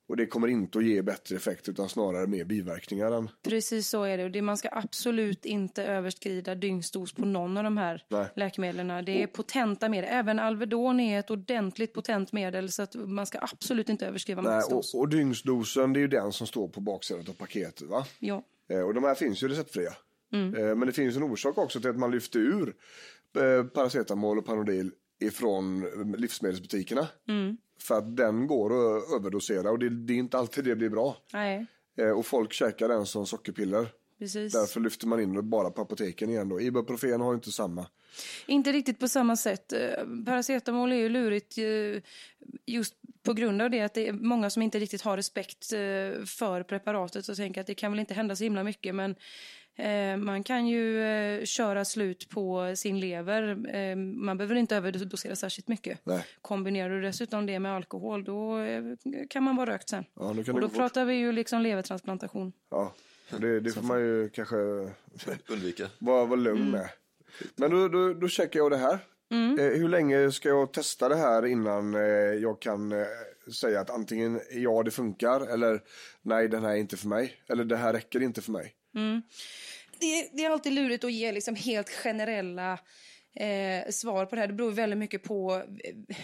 Och det kommer inte att ge bättre effekt utan snarare mer biverkningar än... Precis så är det. Och det. Man ska absolut inte överskrida dygnsdos på någon av de här Nej. läkemedlen. Det är potenta medel. Även Alvedon är ett ordentligt potent medel så att man ska absolut inte överskrida Nej, maxdos. och, och dygnsdosen, det är ju den som står på baksidan av paketet va? Ja. Eh, och de här finns ju receptfria. Mm. Eh, men det finns en orsak också till att man lyfter ur eh, paracetamol och Panodil ifrån livsmedelsbutikerna. Mm. För att den går att överdosera och det, det är inte alltid det blir bra. Nej, och folk käkar den som sockerpiller. precis. Därför lyfter man in det bara på apoteken igen då. Ibuprofen har inte samma. Inte riktigt på samma sätt. Eh, Paracetamol är ju lurigt eh, just på grund av det att det är många som inte riktigt har respekt eh, för preparatet och tänker att det kan väl inte hända så himla mycket men man kan ju köra slut på sin lever. Man behöver inte överdosera särskilt mycket. Nej. Kombinerar du dessutom det med alkohol då kan man vara rökt sen. Ja, nu kan Och då pratar vi ju liksom levertransplantation. Ja, det, det får man ju kanske Undvika. vara, vara lugn Mm. Men då, då, då checkar jag det här. Eh, hur länge ska jag testa det här innan eh, jag kan eh, säga att antingen ja det funkar eller nej den här är inte för mig. Eller det här räcker inte för mig. det, det är alltid lurigt att ge liksom helt generella eh, svar på det här. Det beror väldigt mycket på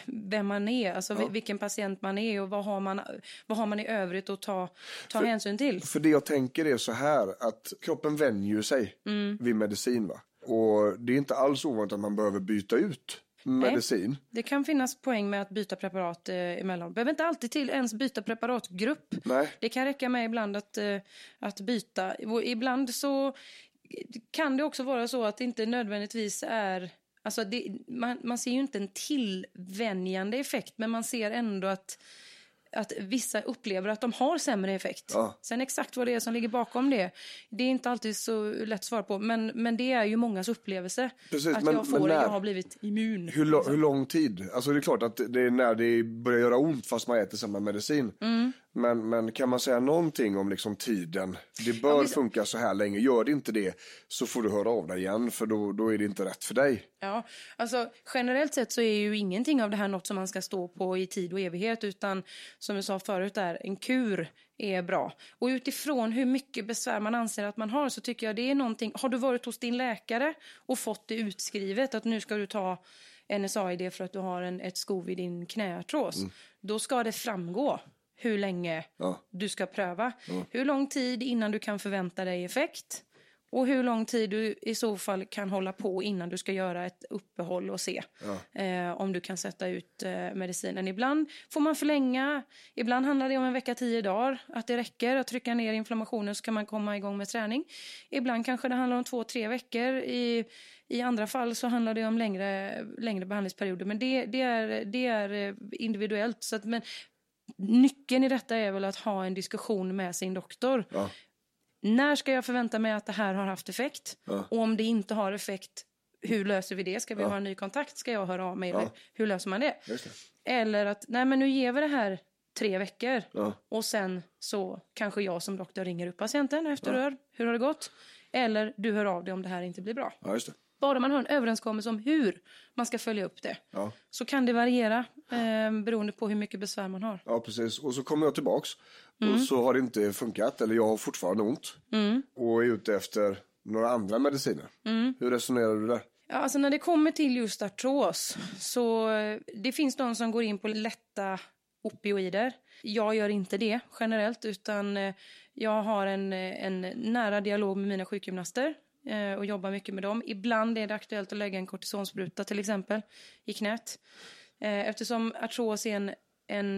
vem man är, alltså vi- vilken patient man är och vad har man, vad har man i övrigt att ta, ta hänsyn till. För det jag tänker är så här att kroppen vänjer sig vid medicin va. Och det är inte alls ovanligt att man behöver byta ut medicin. Det kan finnas poäng med att byta preparat eh, emellan. Behöver inte alltid till ens byta preparatgrupp. Nej. Det kan räcka med ibland att, eh, att byta. Och ibland så kan det också vara så att det inte nödvändigtvis är... Alltså det, man, man ser ju inte en tillvänjande effekt, men man ser ändå att att vissa upplever att de har sämre effekt. Ja. Sen exakt vad det är som ligger bakom det, det är inte alltid så lätt att svara på. Men, men det är ju mångas upplevelse. Precis, att men- jag får men när? jag har blivit immun. Hur, hur lång tid? Alltså det är klart att det är när det börjar göra ont fast man äter samma medicin. Men, men kan man säga någonting om liksom tiden? Det bör visst- funka så här länge. Gör det inte det så får du höra av dig igen för då, då är det inte rätt för dig. Ja, alltså generellt sett så är ju ingenting av det här något som man ska stå på i tid och evighet utan som jag sa förut där, en kur är bra. Och utifrån hur mycket besvär man anser att man har så tycker jag det är någonting, har du varit hos din läkare och fått det utskrivet att nu ska du ta NSAID för att du har en, ett skov i din knäartros, då ska det framgå hur länge Ja. du ska pröva. Hur lång tid innan du kan förvänta dig effekt och hur lång tid du i så fall kan hålla på innan du ska göra ett uppehåll och se eh, om du kan sätta ut eh, medicinen. Ibland får man förlänga, ibland handlar det om en vecka, tio dagar, att det räcker att trycka ner inflammationen så kan man komma igång med träning. Ibland kanske det handlar om två, tre veckor. I, i andra fall så handlar det om längre, längre behandlingsperioder. Men det, det, är, det är eh, individuellt. Så att, men nyckeln i detta är väl att ha en diskussion med sin doktor. Ja. När ska jag förvänta mig att det här har haft effekt? Och om det inte har effekt, hur löser vi det? Ska vi ha en ny kontakt? Ska jag höra av mig? Eller hur löser man det? Det. Eller att, nej men nu ger vi det här tre veckor. Ja. Och sen så kanske jag som doktor ringer upp patienten efter hör, hur har det gått? Eller du hör av dig om det här inte blir bra. Bara man har en överenskommelse om hur man ska följa upp det. Ja. Så kan det variera eh, beroende på hur mycket besvär man har. Ja, precis. Och så kommer jag tillbaks och så har det inte funkat eller jag har fortfarande ont och är ute efter några andra mediciner. Hur resonerar du där? Ja, alltså när det kommer till just artros så eh, det finns de som går in på lätta opioider. Jag gör inte det generellt utan eh, jag har en, eh, en nära dialog med mina sjukgymnaster och jobbar mycket med dem. Ibland är det aktuellt att lägga en kortisonspruta till exempel i knät. Eh, Eftersom artros är en,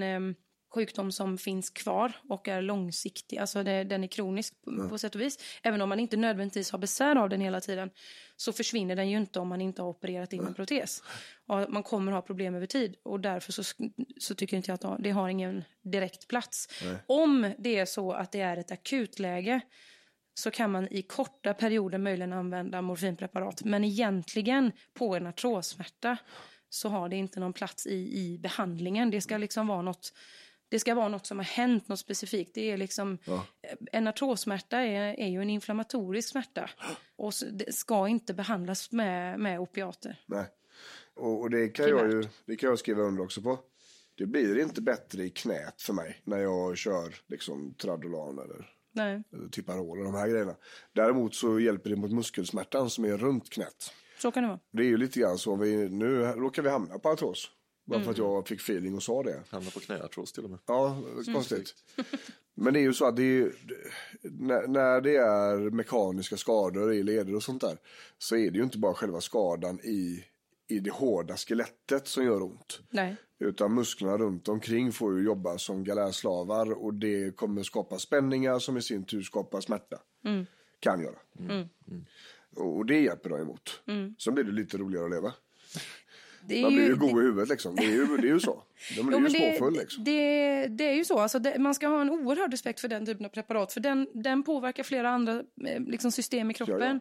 en sjukdom som finns kvar och är långsiktig, alltså det, den är kronisk på, på sätt och vis. Även om man inte nödvändigtvis har besvär av den hela tiden så försvinner den ju inte om man inte har opererat in en protes. Och man kommer ha problem över tid och därför så, så tycker inte jag att det har ingen direkt plats. Om det är så att det är ett akutläge så kan man i korta perioder möjligen använda morfinpreparat. Men egentligen på en artrossmärta så har det inte någon plats i, i behandlingen. Det ska liksom vara något det ska vara något som har hänt, något specifikt. Det är liksom, En artrossmärta är, är ju en inflammatorisk smärta och ska inte behandlas med, med opiater. Nej. Och, och det, kan jag ju, det kan jag skriva under också på. Det blir inte bättre i knät för mig när jag kör liksom Tradolan eller Nej, eller Tiparol och de här grejerna. Däremot så hjälper det mot muskelsmärtan som är runt knät. så kan det vara. Det är ju lite grann så, vi, nu råkar vi hamna på artros. Bara för att jag fick feeling och sa det. Hamnar på knäartros till och med. Ja, konstigt. Men det är ju så att det är, när, när det är mekaniska skador i leder och sånt där så är det ju inte bara själva skadan i, i det hårda skelettet som gör ont. Nej. Utan musklerna runt omkring får ju jobba som galärslavar och det kommer skapa spänningar som i sin tur skapar smärta. Kan göra. Och och det hjälper de emot. Sen blir det lite roligare att leva. Det är Man blir ju ju- god i huvudet liksom. Det är ju, det är ju så. De blir Jo, ju det, småfull liksom. det, det är ju så. Alltså det, man ska ha en oerhörd respekt för den typen av preparat. För den, den påverkar flera andra eh, liksom system i kroppen.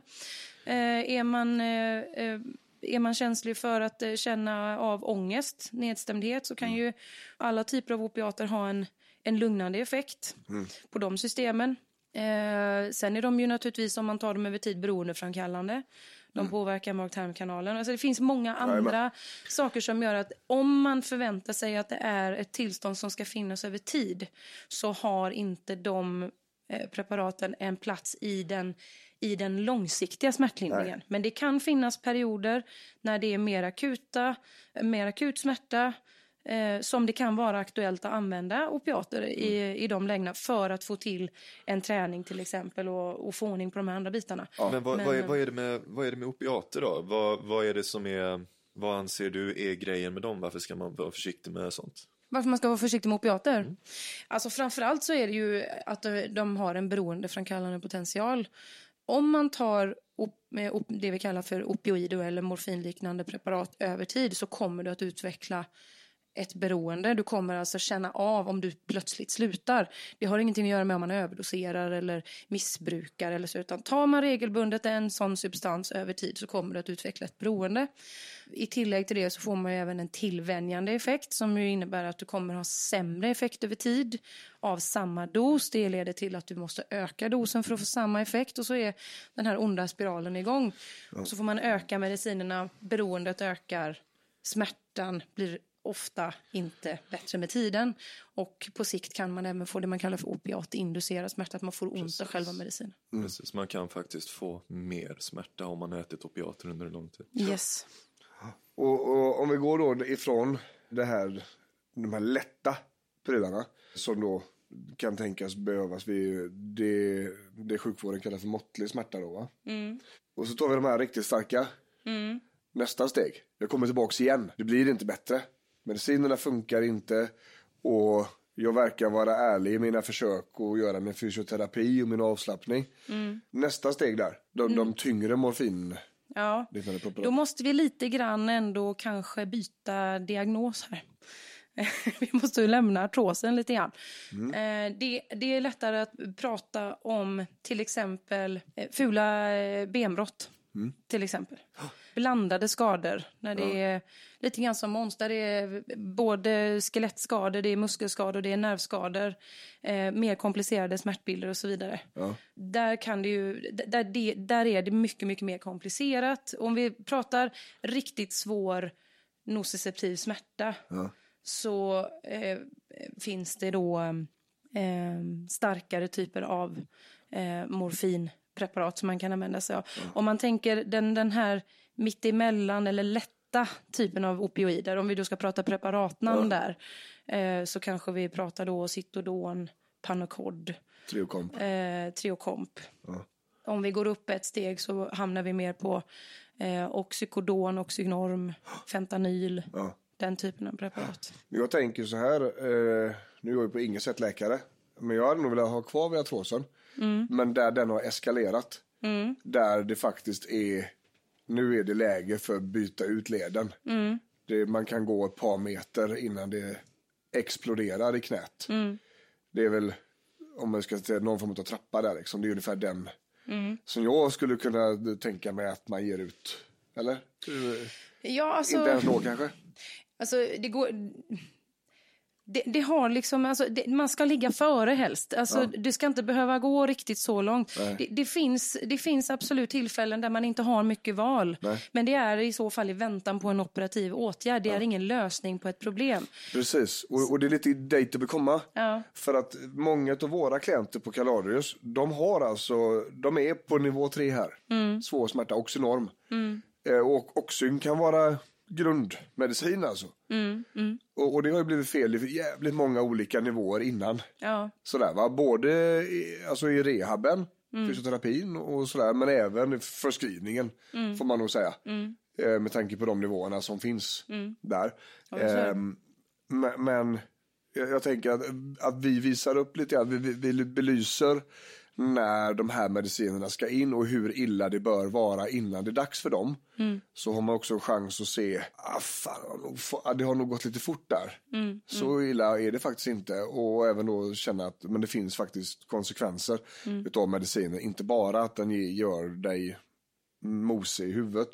Eh, är, man, eh, eh, är man känslig för att eh, känna av ångest, nedstämdhet så kan ju alla typer av opiater ha en, en lugnande effekt på de systemen. Eh, sen är de ju naturligtvis, om man tar dem över tid, beroendeframkallande. De påverkar mag-tarmkanalen. Alltså det finns många andra saker som gör att om man förväntar sig att det är ett tillstånd som ska finnas över tid så har inte de eh, preparaten en plats i den, i den långsiktiga smärtlindringen. Men det kan finnas perioder när det är mer akuta, mer akut smärta eh, som det kan vara aktuellt att använda opiater i, i de lägena för att få till en träning till exempel och, och få ordning på de här andra bitarna. Men, vad, Men- vad, är, vad, är det med, vad är det med opiater då? Vad, vad är det som är, vad anser du är grejen med dem? Varför ska man vara försiktig med sånt? Varför man ska vara försiktig med opiater? Alltså framförallt så är det ju att de- de har en beroendeframkallande potential. Om man tar det vi kallar för opioider eller morfinliknande preparat över tid så kommer du att utveckla ett beroende. Du kommer alltså känna av om du plötsligt slutar. Det har ingenting att göra med om man överdoserar eller missbrukar eller så, utan tar man regelbundet en sån substans över tid så kommer du att utveckla ett beroende. I tillägg till det så får man även en tillvänjande effekt som innebär att du kommer ha sämre effekt över tid av samma dos. Det leder till att du måste öka dosen för att få samma effekt och så är den här onda spiralen igång. Och så får man öka medicinerna, beroendet ökar, smärtan blir ofta inte bättre med tiden. Och på sikt kan man även få det man kallar för opiatinducerad smärta, att man får ont av själva medicinen. Precis, man kan faktiskt få mer smärta om man ätit opiater under en lång tid. Yes. Och, och om vi går då ifrån det här, de här lätta prylarna som då kan tänkas behövas vid det, det sjukvården kallar för måttlig smärta då va? Och så tar vi de här riktigt starka. Nästa steg, jag kommer tillbaks igen. Det blir inte bättre. Medicinerna funkar inte och jag verkar vara ärlig i mina försök att göra min fysioterapi och min avslappning. Nästa steg där, de, de tyngre morfin Ja, då måste vi lite grann ändå kanske byta diagnos här. vi måste ju lämna artrosen lite grann. Eh, det, det är lättare att prata om till exempel eh, fula eh, benbrott. Till exempel. Blandade skador. När det är lite grann som Måns. Där det är både skelettskador, det är muskelskador, det är nervskador. Eh, mer komplicerade smärtbilder och så vidare. Där, kan det ju, där, det, där är det mycket, mycket mer komplicerat. Om vi pratar riktigt svår nociceptiv smärta så eh, finns det då eh, starkare typer av eh, morfinpreparat som man kan använda sig av. Om man tänker den, den här mittemellan eller lätta typen av opioider, om vi då ska prata preparatnamn där, eh, så kanske vi pratar då Citodon, Panacod, Triokomp. eh, Triokomp. Om vi går upp ett steg så hamnar vi mer på eh, Oxycodon, Oxynorm, Fentanyl, den typen av preparat. Jag tänker så här, eh, nu är jag ju på inget sätt läkare, men jag hade nog velat ha kvar viatrosen. Men där den har eskalerat, där det faktiskt är, nu är det läge för att byta ut leden. Det, man kan gå ett par meter innan det exploderar i knät. Det är väl, om man ska säga någon form av trappa där liksom, det är ungefär den som jag skulle kunna tänka mig att man ger ut. Eller? Ja, alltså... Inte ens då kanske? Alltså, det går... Det, det har liksom, alltså, det, man ska ligga före helst. Alltså, Det ska inte behöva gå riktigt så långt. Det, det, finns, det finns absolut tillfällen där man inte har mycket val. Men det är i så fall i väntan på en operativ åtgärd. Det är ingen lösning på ett problem. Precis, och, och det är lite dit det bör komma. Ja. För att många av våra klienter på Calarius, de har alltså, de är på nivå 3 här. Svår smärta, oxynorm. Eh, och oxyn kan vara grundmedicin alltså. Och, och det har ju blivit fel i jävligt många olika nivåer innan. Ja. Sådär va, både i, alltså i rehaben, fysioterapin och sådär, men även i förskrivningen får man nog säga. Eh, med tanke på de nivåerna som finns där. Ehm, men, men jag, jag tänker att, att vi visar upp lite grann, vi, vi, vi belyser när de här medicinerna ska in och hur illa det bör vara innan det är dags för dem. Så har man också en chans att se, ah, fan, det har nog få- ah, det har nog gått lite fort där. Så illa är det faktiskt inte. Och även då känna att men det finns faktiskt konsekvenser utav mediciner. Inte bara att den gör dig mosig i huvudet.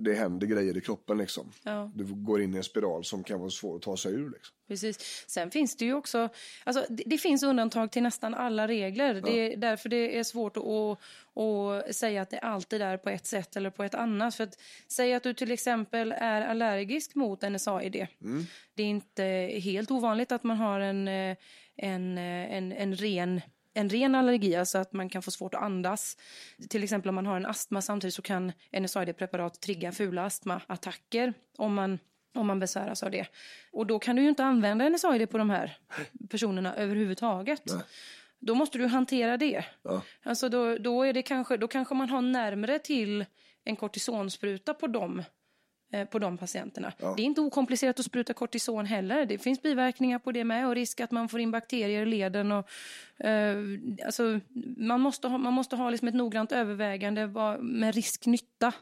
Det händer grejer i kroppen liksom. Ja. Du går in i en spiral som kan vara svår att ta sig ur. Liksom. Precis. Sen finns det ju också, alltså det, det finns undantag till nästan alla regler. Det är därför det är svårt att, att, säga att det alltid är på ett sätt eller på ett annat. För att säga att du till exempel är allergisk mot NSAID. Det är inte helt ovanligt att man har en, eh, en, eh, en, en ren en ren allergi, alltså att man kan få svårt att andas. Till exempel om man har en astma samtidigt så kan NSAID-preparat trigga fula astmaattacker om man om man besväras av det. Och då kan du ju inte använda NSAID på de här personerna överhuvudtaget. Då måste du hantera det. Ja. Alltså då, då, är det kanske, då kanske man har närmare till en kortisonspruta på dem på de patienterna. Det är inte okomplicerat att spruta kortison heller. Det finns biverkningar på det med och risk att man får in bakterier i leden. Och, eh, alltså, man måste ha, man måste ha liksom ett noggrant övervägande med risk-nytta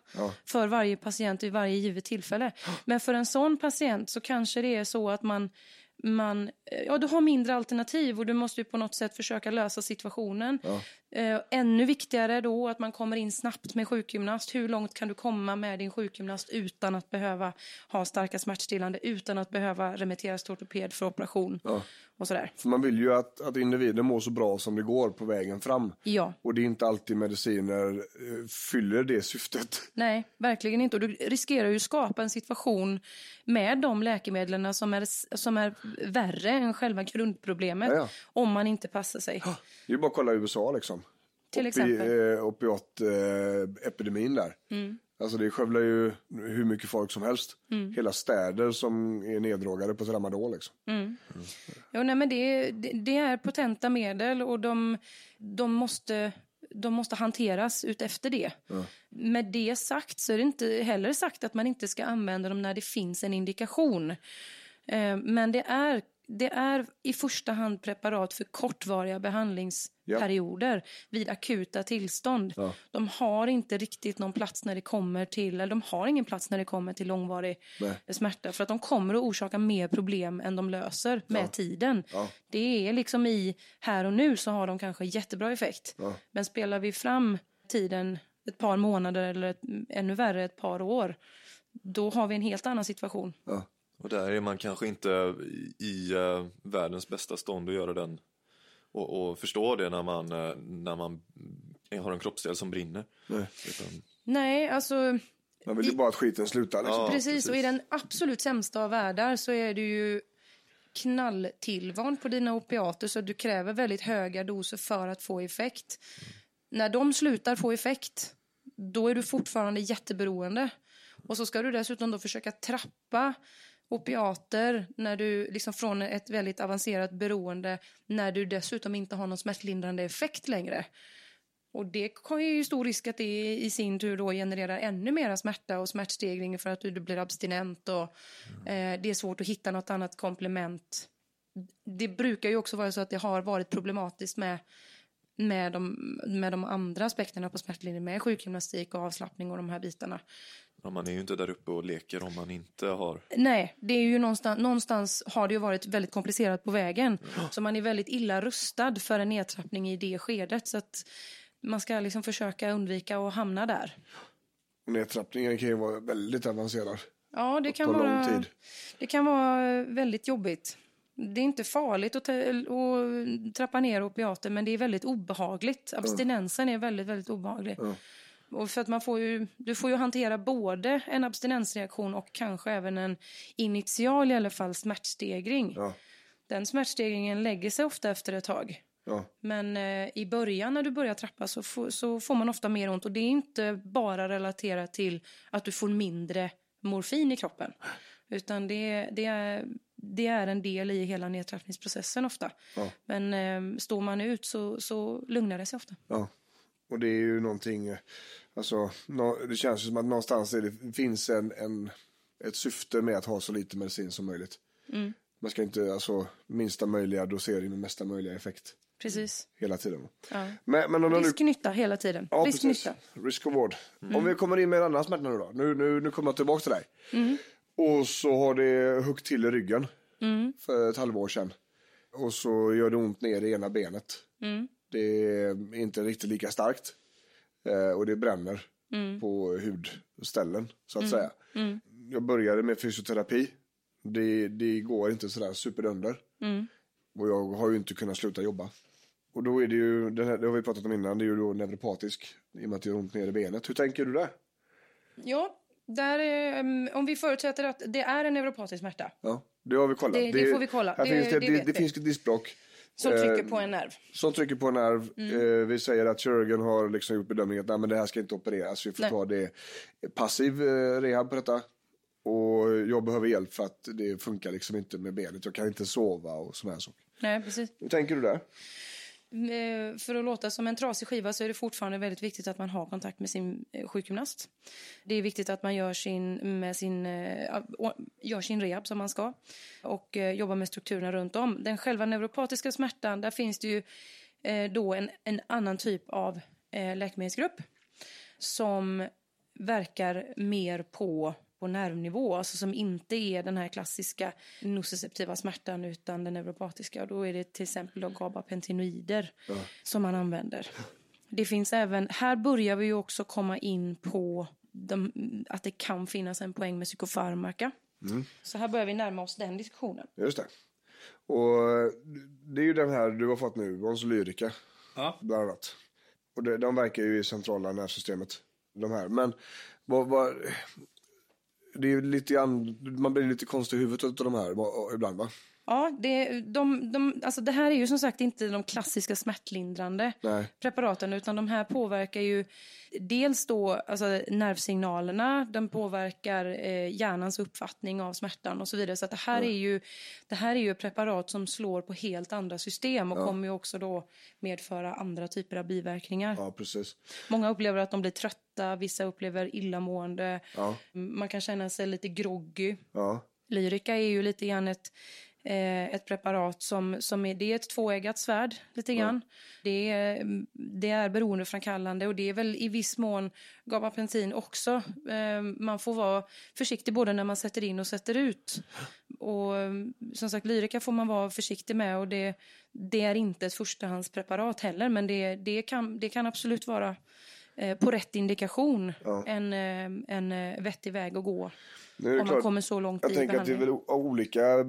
för varje patient vid varje givet tillfälle. Men för en sån patient så kanske det är så att man man, eh, ja, du har mindre alternativ och du måste på något sätt försöka lösa situationen. Eh, ännu viktigare då att man kommer in snabbt med sjukgymnast. Hur långt kan du komma med din sjukgymnast utan att behöva ha starka smärtstillande, utan att behöva remitteras till ortoped för operation och sådär. För man vill ju att, att individen mår så bra som det går på vägen fram. Ja. Och det är inte alltid mediciner eh, fyller det syftet. Nej, verkligen inte. Och du riskerar ju att skapa en situation med de läkemedlen som är, som är värre än själva grundproblemet Ja, ja. om man inte passar sig. Det är ju bara att kolla USA liksom. Till exempel. Eh, Opiatepidemin där. Mm. Alltså det skövlar ju hur mycket folk som helst. Mm. Hela städer som är neddrogade på tramadol liksom. Jo, nej, men det, det, det är potenta medel och de, de, måste, de måste hanteras utefter det. Med det sagt så är det inte heller sagt att man inte ska använda dem när det finns en indikation. Eh, men det är, det är i första hand preparat för kortvariga behandlingsperioder vid akuta tillstånd. De har inte riktigt någon plats när det kommer till, eller de har ingen plats när det kommer till långvarig smärta för att de kommer att orsaka mer problem än de löser med tiden. Det är liksom i här och nu så har de kanske jättebra effekt. Men spelar vi fram tiden ett par månader eller ett, ännu värre ett par år då har vi en helt annan situation. Och där är man kanske inte i, eh, världens bästa stånd att göra den och, och förstå det när man, eh, när man har en kroppsdel som brinner. Utan, Nej, alltså Man vill ju bara att skiten slutar liksom. Ja. precis. Och i den absolut sämsta av världar så är du ju knalltillvand på dina opiater så du kräver väldigt höga doser för att få effekt. När de slutar få effekt, då är du fortfarande jätteberoende. Och så ska du dessutom då försöka trappa opiater när du liksom från ett väldigt avancerat beroende när du dessutom inte har någon smärtlindrande effekt längre. Och det har ju stor risk att det i sin tur då genererar ännu mera smärta och smärtstegring för att du blir abstinent och eh, det är svårt att hitta något annat komplement. Det brukar ju också vara så att det har varit problematiskt med med de, med de andra aspekterna på smärtlindring, med sjukgymnastik och avslappning och de här bitarna. Ja, man är ju inte där uppe och leker om man inte har Nej, det är ju någonstans, någonstans har det ju varit väldigt komplicerat på vägen. Så man är väldigt illa rustad för en nedtrappning i det skedet. Så att man ska liksom försöka undvika att hamna där. Nedtrappningen kan ju vara väldigt avancerad. Ja, det kan, vara, tid. det kan vara väldigt jobbigt. Det är inte farligt att, att trappa ner opiater, men det är väldigt obehagligt. Abstinensen är väldigt, väldigt obehaglig. Och för att man får ju, du får ju hantera både en abstinensreaktion och kanske även en initial i alla fall smärtstegring. Ja. Den smärtstegringen lägger sig ofta efter ett tag. Ja. Men eh, i början när du börjar trappa så, får- så får man ofta mer ont. Och det är inte bara relaterat till att du får mindre morfin i kroppen. Utan det, det, är, det är en del i hela nedtrappningsprocessen ofta. Men eh, står man ut så, så lugnar det sig ofta. Och det är ju någonting, alltså det känns ju som att någonstans det finns en, en, ett syfte med att ha så lite medicin som möjligt. Mm. Man ska inte, alltså minsta möjliga dosering med mesta möjliga effekt Precis. hela tiden. Ja. Men, men nu, Risk-nytta hela tiden. ja, Risk-nytta. Mm. Risk och vård. Om vi kommer in med en annan smärta nu då. Nu, nu, nu kommer jag tillbaka till dig. Mm. Och så har det huggit till i ryggen Mm. för ett halvår sedan. Och så gör det ont ner i ena benet. Mm. Det är inte riktigt lika starkt. Eh, och det bränner Mm. på hudställen så att säga. Jag började med fysioterapi. Det, det går inte sådär superdunder. Mm. Och jag har ju inte kunnat sluta jobba. Och då är det ju, det, här, det har vi pratat om innan, det är ju då neuropatisk. I och med att det gör ont ner i benet. Hur tänker du där? Ja, där är, om vi förutsätter att det är en neuropatisk smärta. Ja, det har vi kollat. Det- det får vi kolla. Här Det- finns det, det det, det, finns ett diskbråck. Som trycker på en nerv. Som trycker på en nerv. Mm. Eh, vi säger att kirurgen har liksom gjort bedömningen att nej, men det här ska inte opereras. Vi får Nej. ta det passiv eh, rehab på detta. Och jag behöver hjälp för att det funkar liksom inte med benet. Jag kan inte sova och sådana här saker. Nej, precis. Hur tänker du där? Eh, för att låta som en trasig skiva så är det fortfarande väldigt viktigt att man har kontakt med sin eh, sjukgymnast. Det är viktigt att man gör sin, med sin, eh, gör sin rehab som man ska och jobbar med strukturerna runt om. Den själva neuropatiska smärtan, där finns det ju då en, en annan typ av läkemedelsgrupp som verkar mer på, på nervnivå, alltså som inte är den här klassiska nociceptiva smärtan utan den neuropatiska. Och då är det till exempel då gabapentinoider som man använder. Det finns även, här börjar vi ju också komma in på de, att det kan finnas en poäng med psykofarmaka. Så här börjar vi närma oss den diskussionen. Just det. Och det är ju den här du har fått nu, Vons Lyrica. Ja. Bland annat. Och det, de verkar ju i centrala nervsystemet. De här. Men vad, vad, det är lite grann, man blir lite konstig i huvudet av de här ibland va? Ja, det, de, de, alltså det här är ju som sagt inte de klassiska smärtlindrande Nej. preparaten utan de här påverkar ju dels då alltså nervsignalerna, den påverkar eh, hjärnans uppfattning av smärtan och så vidare. Så det här är ju det här är ju preparat som slår på helt andra system och kommer ju också då medföra andra typer av biverkningar. Ja, precis. Många upplever att de blir trötta, vissa upplever illamående, Ja. man kan känna sig lite groggy. Ja. Lyrica är ju lite grann ett, eh, ett preparat som, som är, det är ett tvåeggat svärd lite grann. Det, är, det är beroendeframkallande och det är väl i viss mån gabapentin också. Eh, man får vara försiktig både när man sätter in och sätter ut. Och eh, som sagt, Lyrica får man vara försiktig med och det, det är inte ett förstahandspreparat heller men det, det, kan, det kan absolut vara eh, på rätt indikation en, eh, en eh, vettig väg att gå. Nu Om man klart, kommer så långt jag i tänker att det är väl olika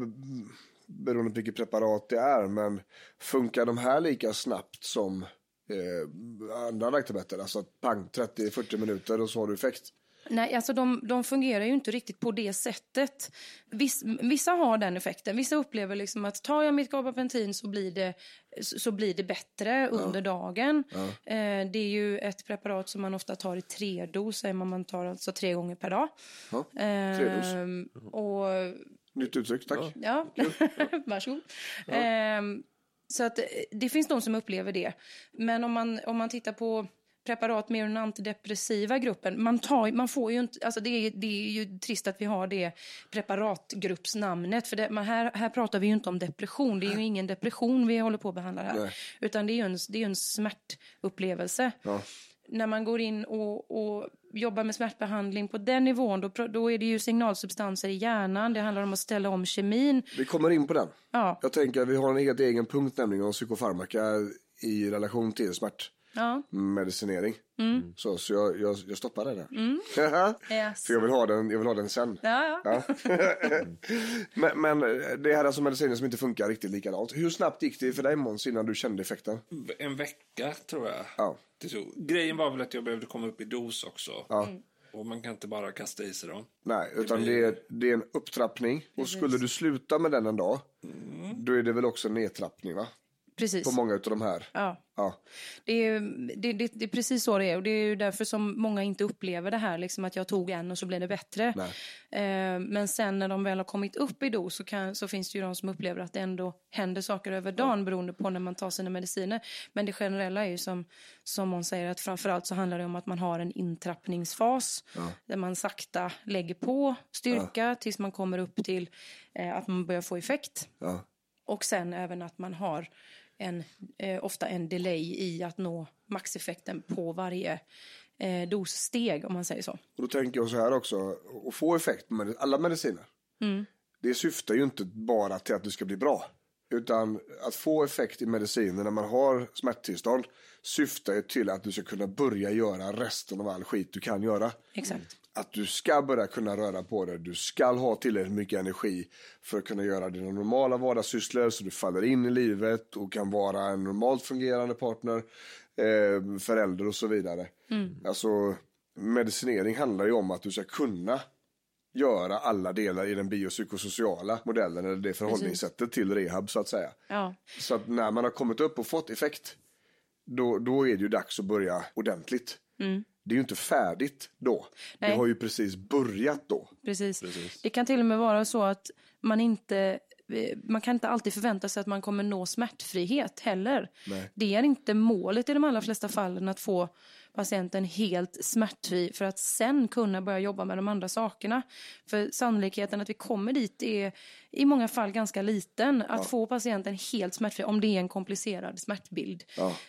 beroende på vilket preparat det är. Men funkar de här lika snabbt som eh, andra värktabletter? Alltså pang, 30-40 minuter och så har du effekt. Nej, alltså de, de fungerar ju inte riktigt på det sättet. Viss, vissa har den effekten. Vissa upplever liksom att tar jag mitt gabapentin så blir det, så blir det bättre under dagen. Eh, det är ju ett preparat som man ofta tar i tre dos, säger man, man tar alltså tre gånger per dag. Ja, Eh, och Nytt uttryck, tack. Ja, varsågod. Ehm, så att eh, det finns de som upplever det. Men om man, om man tittar på preparat med den antidepressiva gruppen, man, tar, man får ju inte, alltså det, är, det är ju trist att vi har det preparatgruppsnamnet, för det, man, här, här pratar vi ju inte om depression, det är ju ingen depression vi håller på att behandla här, Nej. utan det är ju en, det är en smärtupplevelse Ja. när man går in och, och jobbar med smärtbehandling på den nivån, då, då är det ju signalsubstanser i hjärnan. Det handlar om att ställa om kemin. Vi kommer in på den. Ja, Jag tänker att vi har en helt egen punkt nämligen om psykofarmaka i relation till smärtmedicinering. Ja. Mm. Så, så jag, jag, jag stoppar det där. Yes. För jag vill, ha den, jag vill ha den sen. Ja, ja. men, men det här är alltså mediciner som inte funkar riktigt likadant. Hur snabbt gick det för dig Måns innan du kände effekten? En vecka tror jag. Ja. Grejen var väl att jag behövde komma upp i dos också. Ja. Och man kan inte bara kasta i sig dem. Nej, utan det är, det är en upptrappning. Och skulle du sluta med den en dag, då är det väl också en nedtrappning va? Precis. På många av de här. Ja. Ja. Det är, det, det, det är precis så det är. Och det är därför som många inte upplever det här, liksom att jag tog en och så blev det bättre. Eh, men sen när de väl har kommit upp i dos så, kan, så finns det ju de som upplever att det ändå händer saker över dagen beroende på när man tar sina mediciner. Men det generella är ju som, som hon säger att framförallt så handlar det om att man har en intrappningsfas där man sakta lägger på styrka tills man kommer upp till eh, att man börjar få effekt. Ja. Och sen även att man har en, eh, ofta en delay i att nå maxeffekten på varje eh, dossteg om man säger så. Och då tänker jag så här också, att få effekt med alla mediciner. Det syftar ju inte bara till att du ska bli bra. Utan att få effekt i mediciner när man har smärttillstånd syftar ju till att du ska kunna börja göra resten av all skit du kan göra. Exakt. Att du ska börja kunna röra på dig. Du ska ha tillräckligt mycket energi för att kunna göra dina normala vardagssysslor så du faller in i livet och kan vara en normalt fungerande partner, eh, förälder och så vidare. Alltså medicinering handlar ju om att du ska kunna göra alla delar i den biopsykosociala modellen eller det förhållningssättet till rehab så att säga. Ja. Så att när man har kommit upp och fått effekt, då, då är det ju dags att börja ordentligt. Det är ju inte färdigt då. Nej. Det har ju precis börjat då. Precis. Det kan till och med vara så att man inte man kan inte alltid förvänta sig att man kommer nå smärtfrihet heller. Nej. Det är inte målet i de allra flesta fallen att få patienten helt smärtfri för att sen kunna börja jobba med de andra sakerna. För sannolikheten att vi kommer dit är i många fall ganska liten. Att få patienten helt smärtfri om det är en komplicerad smärtbild.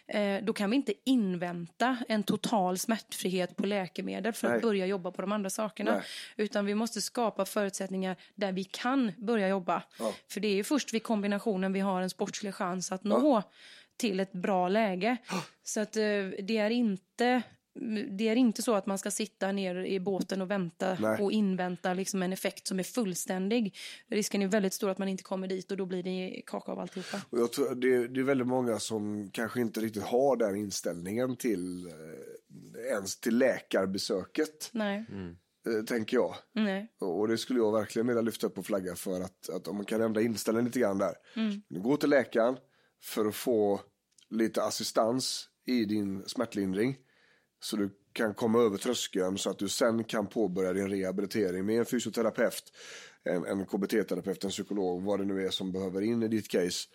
Eh, då kan vi inte invänta en total smärtfrihet på läkemedel för Nej. att börja jobba på de andra sakerna. Nej. Utan vi måste skapa förutsättningar där vi kan börja jobba. För det är ju först vid kombinationen vi har en sportslig chans att nå till ett bra läge. Så att eh, det är inte det är inte så att man ska sitta ner i båten och vänta Nej. och invänta liksom en effekt som är fullständig. Risken är väldigt stor att man inte kommer dit och då blir det kaka av alltihopa. Och jag tror det, det är väldigt många som kanske inte riktigt har den inställningen till eh, ens till läkarbesöket, Nej, eh, tänker jag. nej, Och det skulle jag verkligen vilja lyfta upp och flagga för att, att om man kan ändra inställningen lite grann där. Du går till läkaren för att få lite assistans i din smärtlindring. Så du kan komma över tröskeln så att du sen kan påbörja din rehabilitering med en fysioterapeut, en, en KBT-terapeut, en psykolog, vad det nu är som behöver in i ditt case.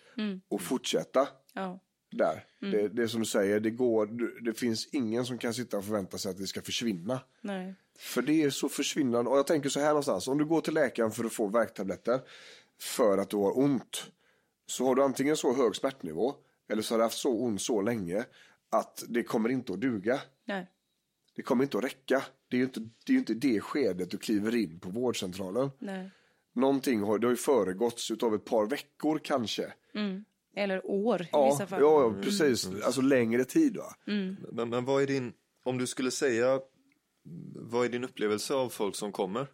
Och fortsätta ja, där. Det, det är som du säger, det, går, det finns ingen som kan sitta och förvänta sig att det ska försvinna. nej, För det är så försvinnande. Och jag tänker så här någonstans. Om du går till läkaren för att få värktabletter för att du har ont. Så har du antingen så hög smärtnivå eller så har du haft så ont så länge att det kommer inte att duga. nej, Det kommer inte att räcka. Det är ju inte det, är inte det skedet du kliver in på vårdcentralen. nej. Någonting har, det har ju föregåtts av ett par veckor kanske. Eller år i Ja, vissa ja, fall. ja precis. Alltså längre tid va. Men, men vad är din, om du skulle säga, vad är din upplevelse av folk som kommer,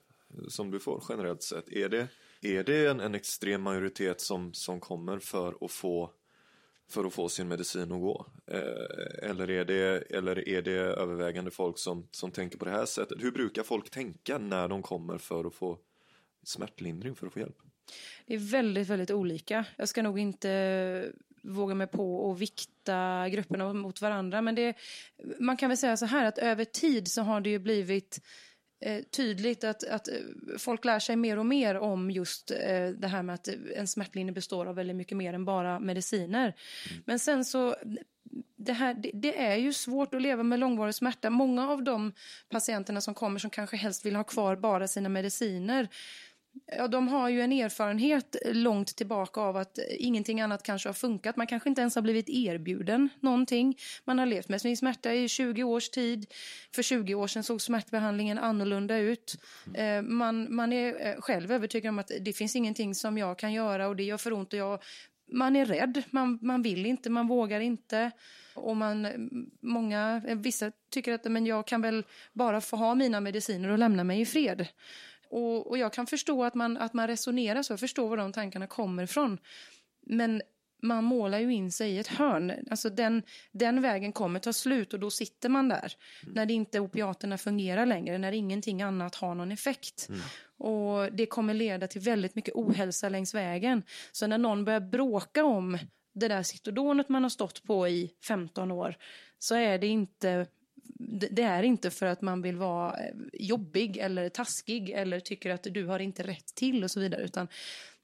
som du får generellt sett? Är det, är det en, en extrem majoritet som, som kommer för att få för att få sin medicin att gå? Eh, eller, är det, eller är det övervägande folk som, som tänker på det här sättet? Hur brukar folk tänka när de kommer för att få smärtlindring, för att få hjälp? Det är väldigt, väldigt olika. Jag ska nog inte våga mig på att vikta grupperna mot varandra. Men det, man kan väl säga så här att över tid så har det ju blivit eh, tydligt att, att eh, folk lär sig mer och mer om just eh, det här med att en smärtlindring består av väldigt mycket mer än bara mediciner. Men sen så det, här, det, det är ju svårt att leva med långvarig smärta. Många av de patienterna som kommer som kanske helst vill ha kvar bara sina mediciner Ja, de har ju en erfarenhet långt tillbaka av att ingenting annat kanske har funkat. Man kanske inte ens har blivit erbjuden någonting. Man har levt med sin smärta i 20 års tid. För 20 år sedan såg smärtbehandlingen annorlunda ut. Eh, Man, man är eh, själv övertygad om att det finns ingenting som jag kan göra och det gör för ont och jag man är rädd, man, man vill inte, man vågar inte. Och man, många, vissa tycker att men jag kan väl bara få ha mina mediciner och lämna mig i fred. Och, och jag kan förstå att man, att man resonerar så, jag förstår var de tankarna kommer ifrån. Men man målar ju in sig i ett hörn. Alltså den, den vägen kommer ta slut och då sitter man där. När det inte opiaterna fungerar längre, när ingenting annat har någon effekt. Och det kommer leda till väldigt mycket ohälsa längs vägen. Så när någon börjar bråka om det där Citodonet man har stått på i 15 år så är det inte det är inte för att man vill vara eh, jobbig eller taskig eller tycker att du har inte rätt till och så vidare utan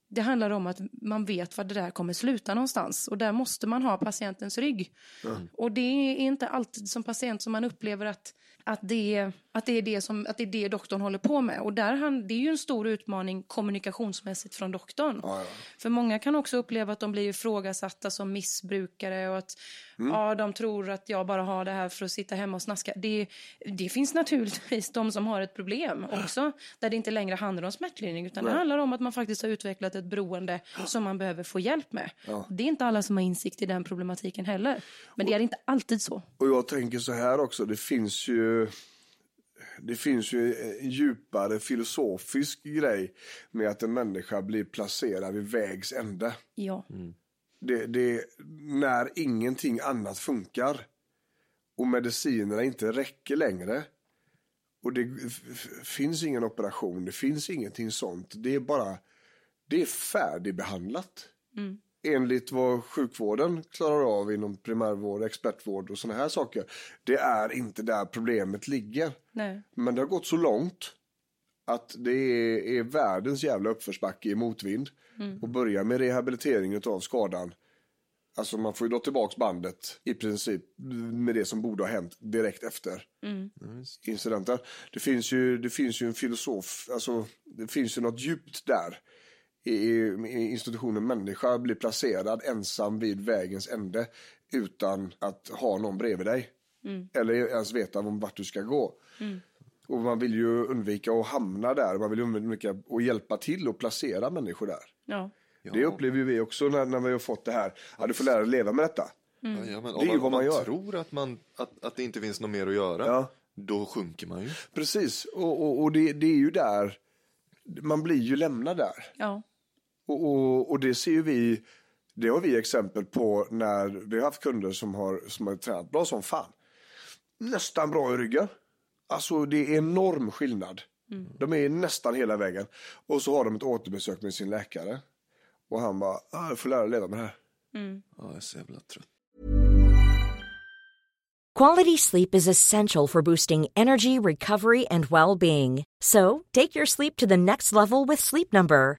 det handlar om att man vet var det där kommer sluta någonstans och där måste man ha patientens rygg. Och det är inte alltid som patient som man upplever att, att, det, att, det är det som, att det är det doktorn håller på med. Och där han, det är ju en stor utmaning kommunikationsmässigt från doktorn. För många kan också uppleva att de blir ifrågasatta som missbrukare och att ja, de tror att jag bara har det här för att sitta hemma och snaska. Det, det finns naturligtvis de som har ett problem också, där det inte längre handlar om smärtlindring utan det handlar om att man faktiskt har utvecklat ett beroende som man behöver få hjälp med. Det är inte alla som har insikt i den problematiken heller. Men det är inte alltid så. Och jag tänker så här också, det finns ju det finns ju en djupare filosofisk grej med att en människa blir placerad vid vägs ände. Ja. Det, det, när ingenting annat funkar och medicinerna inte räcker längre Och det finns ingen operation, det finns ingenting sånt. Det är bara, det är färdigbehandlat. Enligt vad sjukvården klarar av inom primärvård, expertvård och sådana här saker. Det är inte där problemet ligger. Nej. Men det har gått så långt att det är, är världens jävla uppförsbacke i motvind. Och börja med rehabilitering av skadan. Alltså man får ju dra tillbaks bandet i princip med det som borde ha hänt direkt efter incidenten. Det finns ju, det finns ju en filosof, alltså det finns ju något djupt där. I, i institutionen människa blir placerad ensam vid vägens ände utan att ha någon bredvid dig. Eller ens veta om vart du ska gå. Och man vill ju undvika att hamna där, man vill undvika att hjälpa till och placera människor där. Ja. Det upplever ju vi också när, när vi har fått det här, ja du får lära dig leva med detta. Ja, ja, men Det är ju man, vad om man man gör. tror att, man, att, att det inte finns något mer att göra, Ja. då sjunker man ju. Precis, och, och, och det, det är ju där, man blir ju lämnad där. Ja. Och, och, och det ser ju vi, det har vi exempel på när vi har haft kunder som har, som har tränat bra som fan. Nästan bra i ryggen. Alltså det är enorm skillnad. De är nästan hela vägen. Och så har de ett återbesök med sin läkare. Och han bara, ah, jag får lära leva med det här. Ja, jag är så jävla trött. Quality sleep is essential for boosting energy, recovery, and well being. So, take your sleep to the next level with Sleep Number.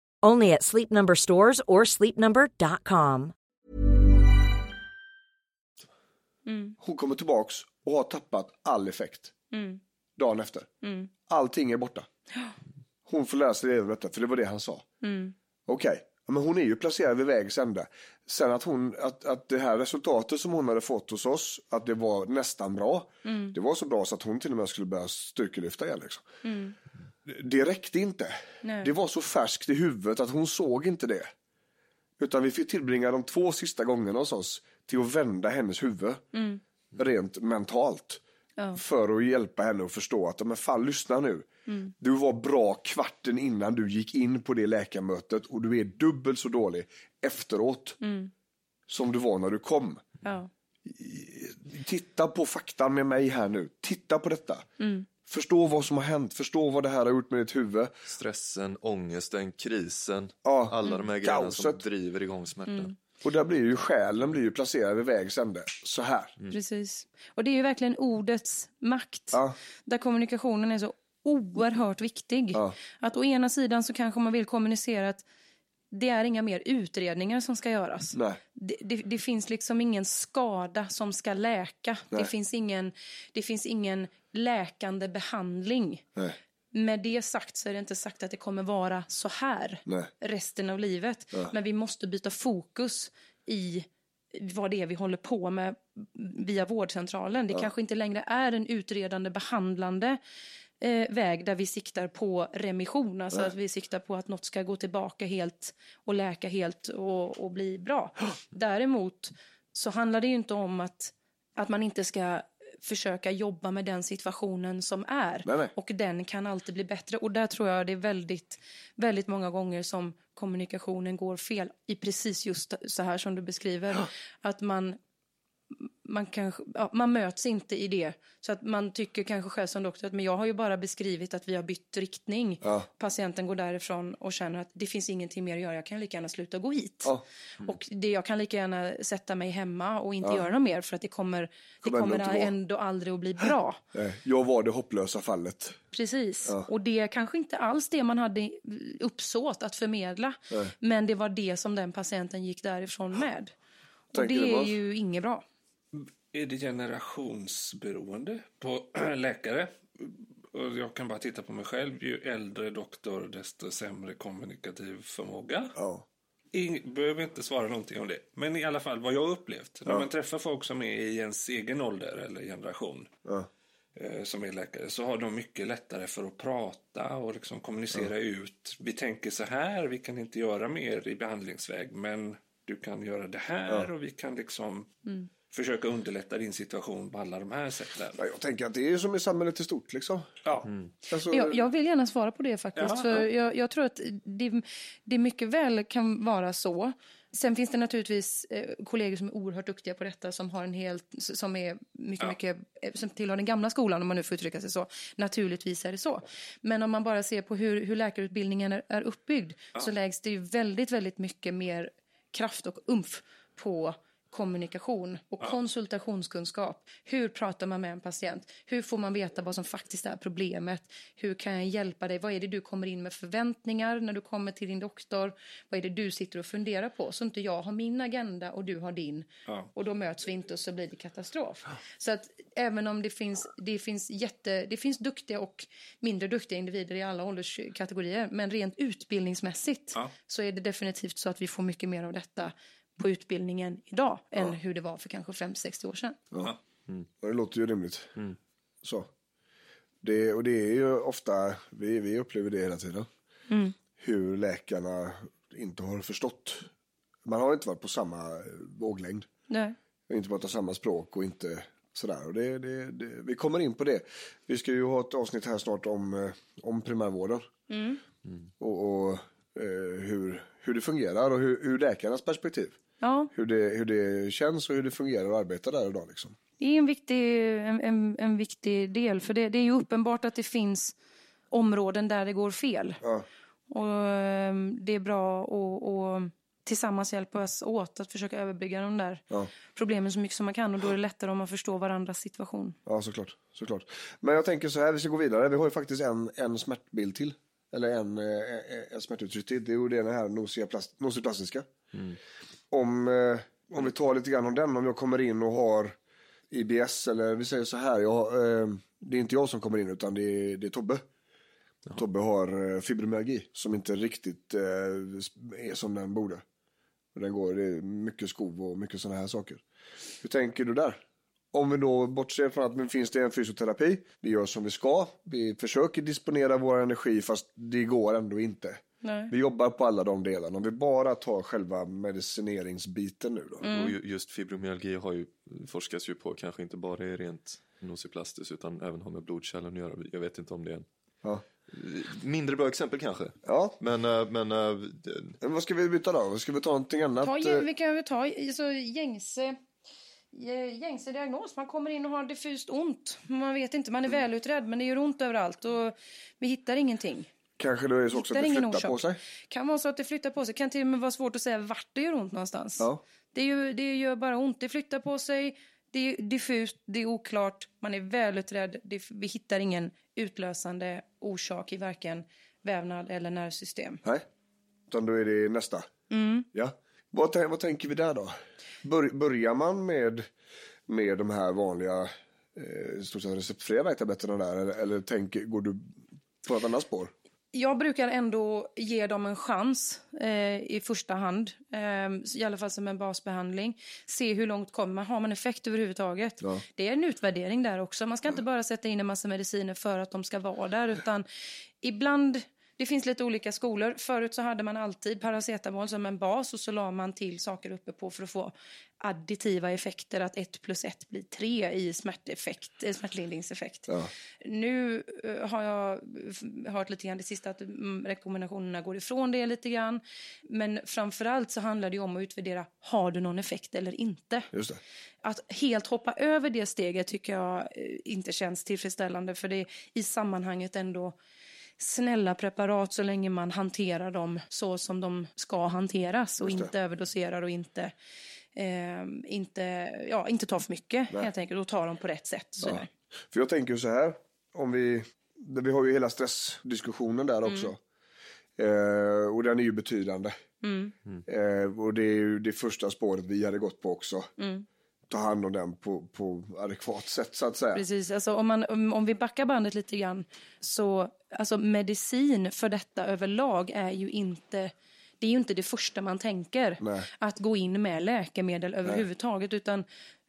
Only at Sleep Number stores or sleepnumber.com. Hon kommer tillbaks och har tappat all effekt. Dagen efter. Allting är borta. Hon får lära sig leva detta, för det var det han sa. Okej, ja, men hon är ju placerad vid vägs ände. Sen att, hon, att, att det här resultatet som hon hade fått hos oss, att det var nästan bra. Det var så bra så att hon till och med skulle börja styrkelyfta igen. Liksom. Det räckte inte. Det var så färskt i huvudet att hon såg inte det. Utan vi fick tillbringa de två sista gångerna hos oss till att vända hennes huvud. Rent mentalt. För att hjälpa henne att förstå att, men fan lyssna nu. Du var bra kvarten innan du gick in på det läkarmötet och du är dubbelt så dålig efteråt. Som du var när du kom. Ja. Titta på faktan med mig här nu. Titta på detta. Förstå vad som har hänt. Förstå vad det här har gjort med ditt huvud. Stressen, ångesten, krisen, Ja. alla de här grejerna som driver igång smärtan. Och där blir ju själen blir ju placerad vid vägs ände. Så här. Precis. Och det är ju verkligen ordets makt. Ja. Där kommunikationen är så oerhört viktig. Ja. Att å ena sidan så kanske man vill kommunicera att det är inga mer utredningar som ska göras. Det, det, det finns liksom ingen skada som ska läka. Det finns, ingen, det finns ingen läkande behandling. Nej. Med det sagt så är det inte sagt att det kommer vara så här Nej. resten av livet. Men vi måste byta fokus i vad det är vi håller på med via vårdcentralen. Det kanske inte längre är en utredande, behandlande eh, väg där vi siktar på remission. Alltså att vi siktar på att något ska gå tillbaka helt och läka helt och, och bli bra. Däremot så handlar det ju inte om att, att man inte ska försöka jobba med den situationen som är. Nej, nej. Och den kan alltid bli bättre. Och där tror jag det är väldigt, väldigt många gånger som kommunikationen går fel i precis just så här som du beskriver. Att man, man, kanske, ja, man möts inte i det. Så att man tycker kanske själv som doktor att men jag har ju bara beskrivit att vi har bytt riktning. Ja. Patienten går därifrån och känner att det finns ingenting mer att göra. Jag kan lika gärna sluta gå hit. Ja. Och det, jag kan lika gärna sätta mig hemma och inte göra något mer för att det kommer, det Kommer ändå kommer vara. ändå aldrig att bli bra. Jag var det hopplösa fallet. Precis. Och det är kanske inte alls det man hade uppsåt att förmedla. Men det var det som den patienten gick därifrån med. Och det är ju inget bra. Är det generationsberoende på läkare? Och jag kan bara titta på mig själv. Ju äldre doktor, desto sämre kommunikativ förmåga. Ja. Ing, behöver inte svara någonting om det. Men i alla fall vad jag har upplevt. När man träffar folk som är i ens egen ålder eller generation. Ja. eh, som är läkare så har de mycket lättare för att prata och liksom kommunicera ut. Vi tänker så här, vi kan inte göra mer i behandlingsväg men du kan göra det här och vi kan liksom försöka underlätta din situation på alla de här sätten. Ja, jag tänker att det är som i samhället i stort liksom. Ja. Alltså, Jag, jag vill gärna svara på det faktiskt. Ja, för jag, jag tror att det, det mycket väl kan vara så. Sen finns det naturligtvis eh, kollegor som är oerhört duktiga på detta som har en helt, som är mycket, mycket, eh, som tillhör den gamla skolan om man nu får uttrycka sig så. Naturligtvis är det så. Men om man bara ser på hur, hur läkarutbildningen är, är uppbyggd så läggs det ju väldigt, väldigt mycket mer kraft och umf på kommunikation och konsultationskunskap. Hur pratar man med en patient? Hur får man veta vad som faktiskt är problemet? Hur kan jag hjälpa dig? Vad är det du kommer in med förväntningar när du kommer till din doktor? Vad är det du sitter och funderar på? Så inte jag har min agenda och du har din. Ja. Och då möts vi inte och så blir det katastrof. Så att även om det finns, det finns jätte, det finns duktiga och mindre duktiga individer i alla ålderskategorier. Men rent utbildningsmässigt Ja. så är det definitivt så att vi får mycket mer av detta på utbildningen idag än hur det var för kanske 50-60 år sedan. Ja, det låter ju rimligt. Så. Det, och det är ju ofta, vi, vi upplever det hela tiden. Hur läkarna inte har förstått. Man har inte varit på samma våglängd. Nej. Inte pratat samma språk och inte sådär. Och det, det, det, vi kommer in på det. Vi ska ju ha ett avsnitt här snart om, eh, om primärvården. Och, och eh, hur, hur det fungerar och hur, ur läkarnas perspektiv. Ja, Hur det, hur det känns och hur det fungerar att arbeta där idag. Liksom. det är en viktig, en, en, en viktig del. För det, det är ju uppenbart att det finns områden där det går fel. Ja. Och ehm, det är bra att tillsammans hjälpas åt att försöka överbrygga de där Ja. problemen så mycket som man kan. Och då är det lättare om man förstår varandras situation. Ja, såklart. såklart. Men jag tänker så här, vi ska gå vidare. Vi har ju faktiskt en, en smärtbild till. Eller en, eh, eh, en smärtuttryck till. Det är ju den här nosiga plast, nosiplastiska. Om, eh, om vi tar lite grann om den. Om jag kommer in och har IBS eller vi säger så här. Jag, eh, det är inte jag som kommer in utan det är, det är Tobbe. Tobbe har eh, fibromyalgi som inte riktigt är som den borde. Den går, det är mycket skov och mycket sådana här saker. Hur tänker du där? Om vi då bortser från att nu finns det en fysioterapi, vi gör som vi ska, vi försöker disponera vår energi fast det går ändå inte. Nej. Vi jobbar på alla de delarna. Om vi bara tar själva medicineringsbiten nu då. Och ju- just fibromyalgi har ju, forskas ju på, kanske inte bara är rent nociplastiskt utan även har med blodkärlen att göra. Jag vet inte om det är en Ja. mindre bra exempel kanske. Ja, Men, eh, men eh, men vad ska vi byta då? Ska vi ta någonting annat? Ta, Eh, vi kan väl ta alltså, gängse, eh, gängse diagnos. Man kommer in och har diffust ont. Man vet inte, man är välutredd men det gör ont överallt och vi hittar ingenting. Kanske det är så också att det flyttar på sig? Kan vara så att det flyttar på sig. Kan till och med vara svårt att säga vart det gör ont någonstans. Ja. Det, är ju, det gör bara ont. Det flyttar på sig. Det är diffust, det är oklart, man är välutredd. Det, vi hittar ingen utlösande orsak i varken vävnad eller nervsystem. Nej, utan då är det nästa. Ja. Vad, vad tänker vi där då? Bör, börjar man med, med de här vanliga eh, receptfria värktabletterna där eller, eller tänker, går du på ett annat spår? Jag brukar ändå ge dem en chans eh, i första hand. Eh, I alla fall som en basbehandling. Se hur långt kommer man. Har man effekt överhuvudtaget? Ja. Det är en utvärdering där också. Man ska inte bara sätta in en massa mediciner för att de ska vara där. Utan ibland, det finns lite olika skolor. Förut så hade man alltid paracetamol som en bas och så la man till saker uppe på för att få additiva effekter. Att ett plus ett blir tre i smärteffekt, eh, smärtlindringseffekt. Ja. Nu eh, har jag hört lite grann det sista att mm, rekommendationerna går ifrån det lite grann. Men framför allt så handlar det om att utvärdera, har du någon effekt eller inte? Att helt hoppa över det steget tycker jag eh, inte känns tillfredsställande för det är i sammanhanget ändå snälla preparat så länge man hanterar dem så som de ska hanteras och inte överdoserar och inte, eh, inte, ja, inte tar för mycket helt enkelt och tar dem på rätt sätt. Ja. För jag tänker så här, om vi, vi har ju hela stressdiskussionen där också. Eh, och den är ju betydande. Eh, och det är ju det första spåret vi hade gått på också. Ta hand om den på, på adekvat sätt så att säga. Precis, alltså om, man, om, om vi backar bandet lite grann så alltså medicin för detta överlag är ju inte det är ju inte det första man tänker Nej. att gå in med läkemedel överhuvudtaget utan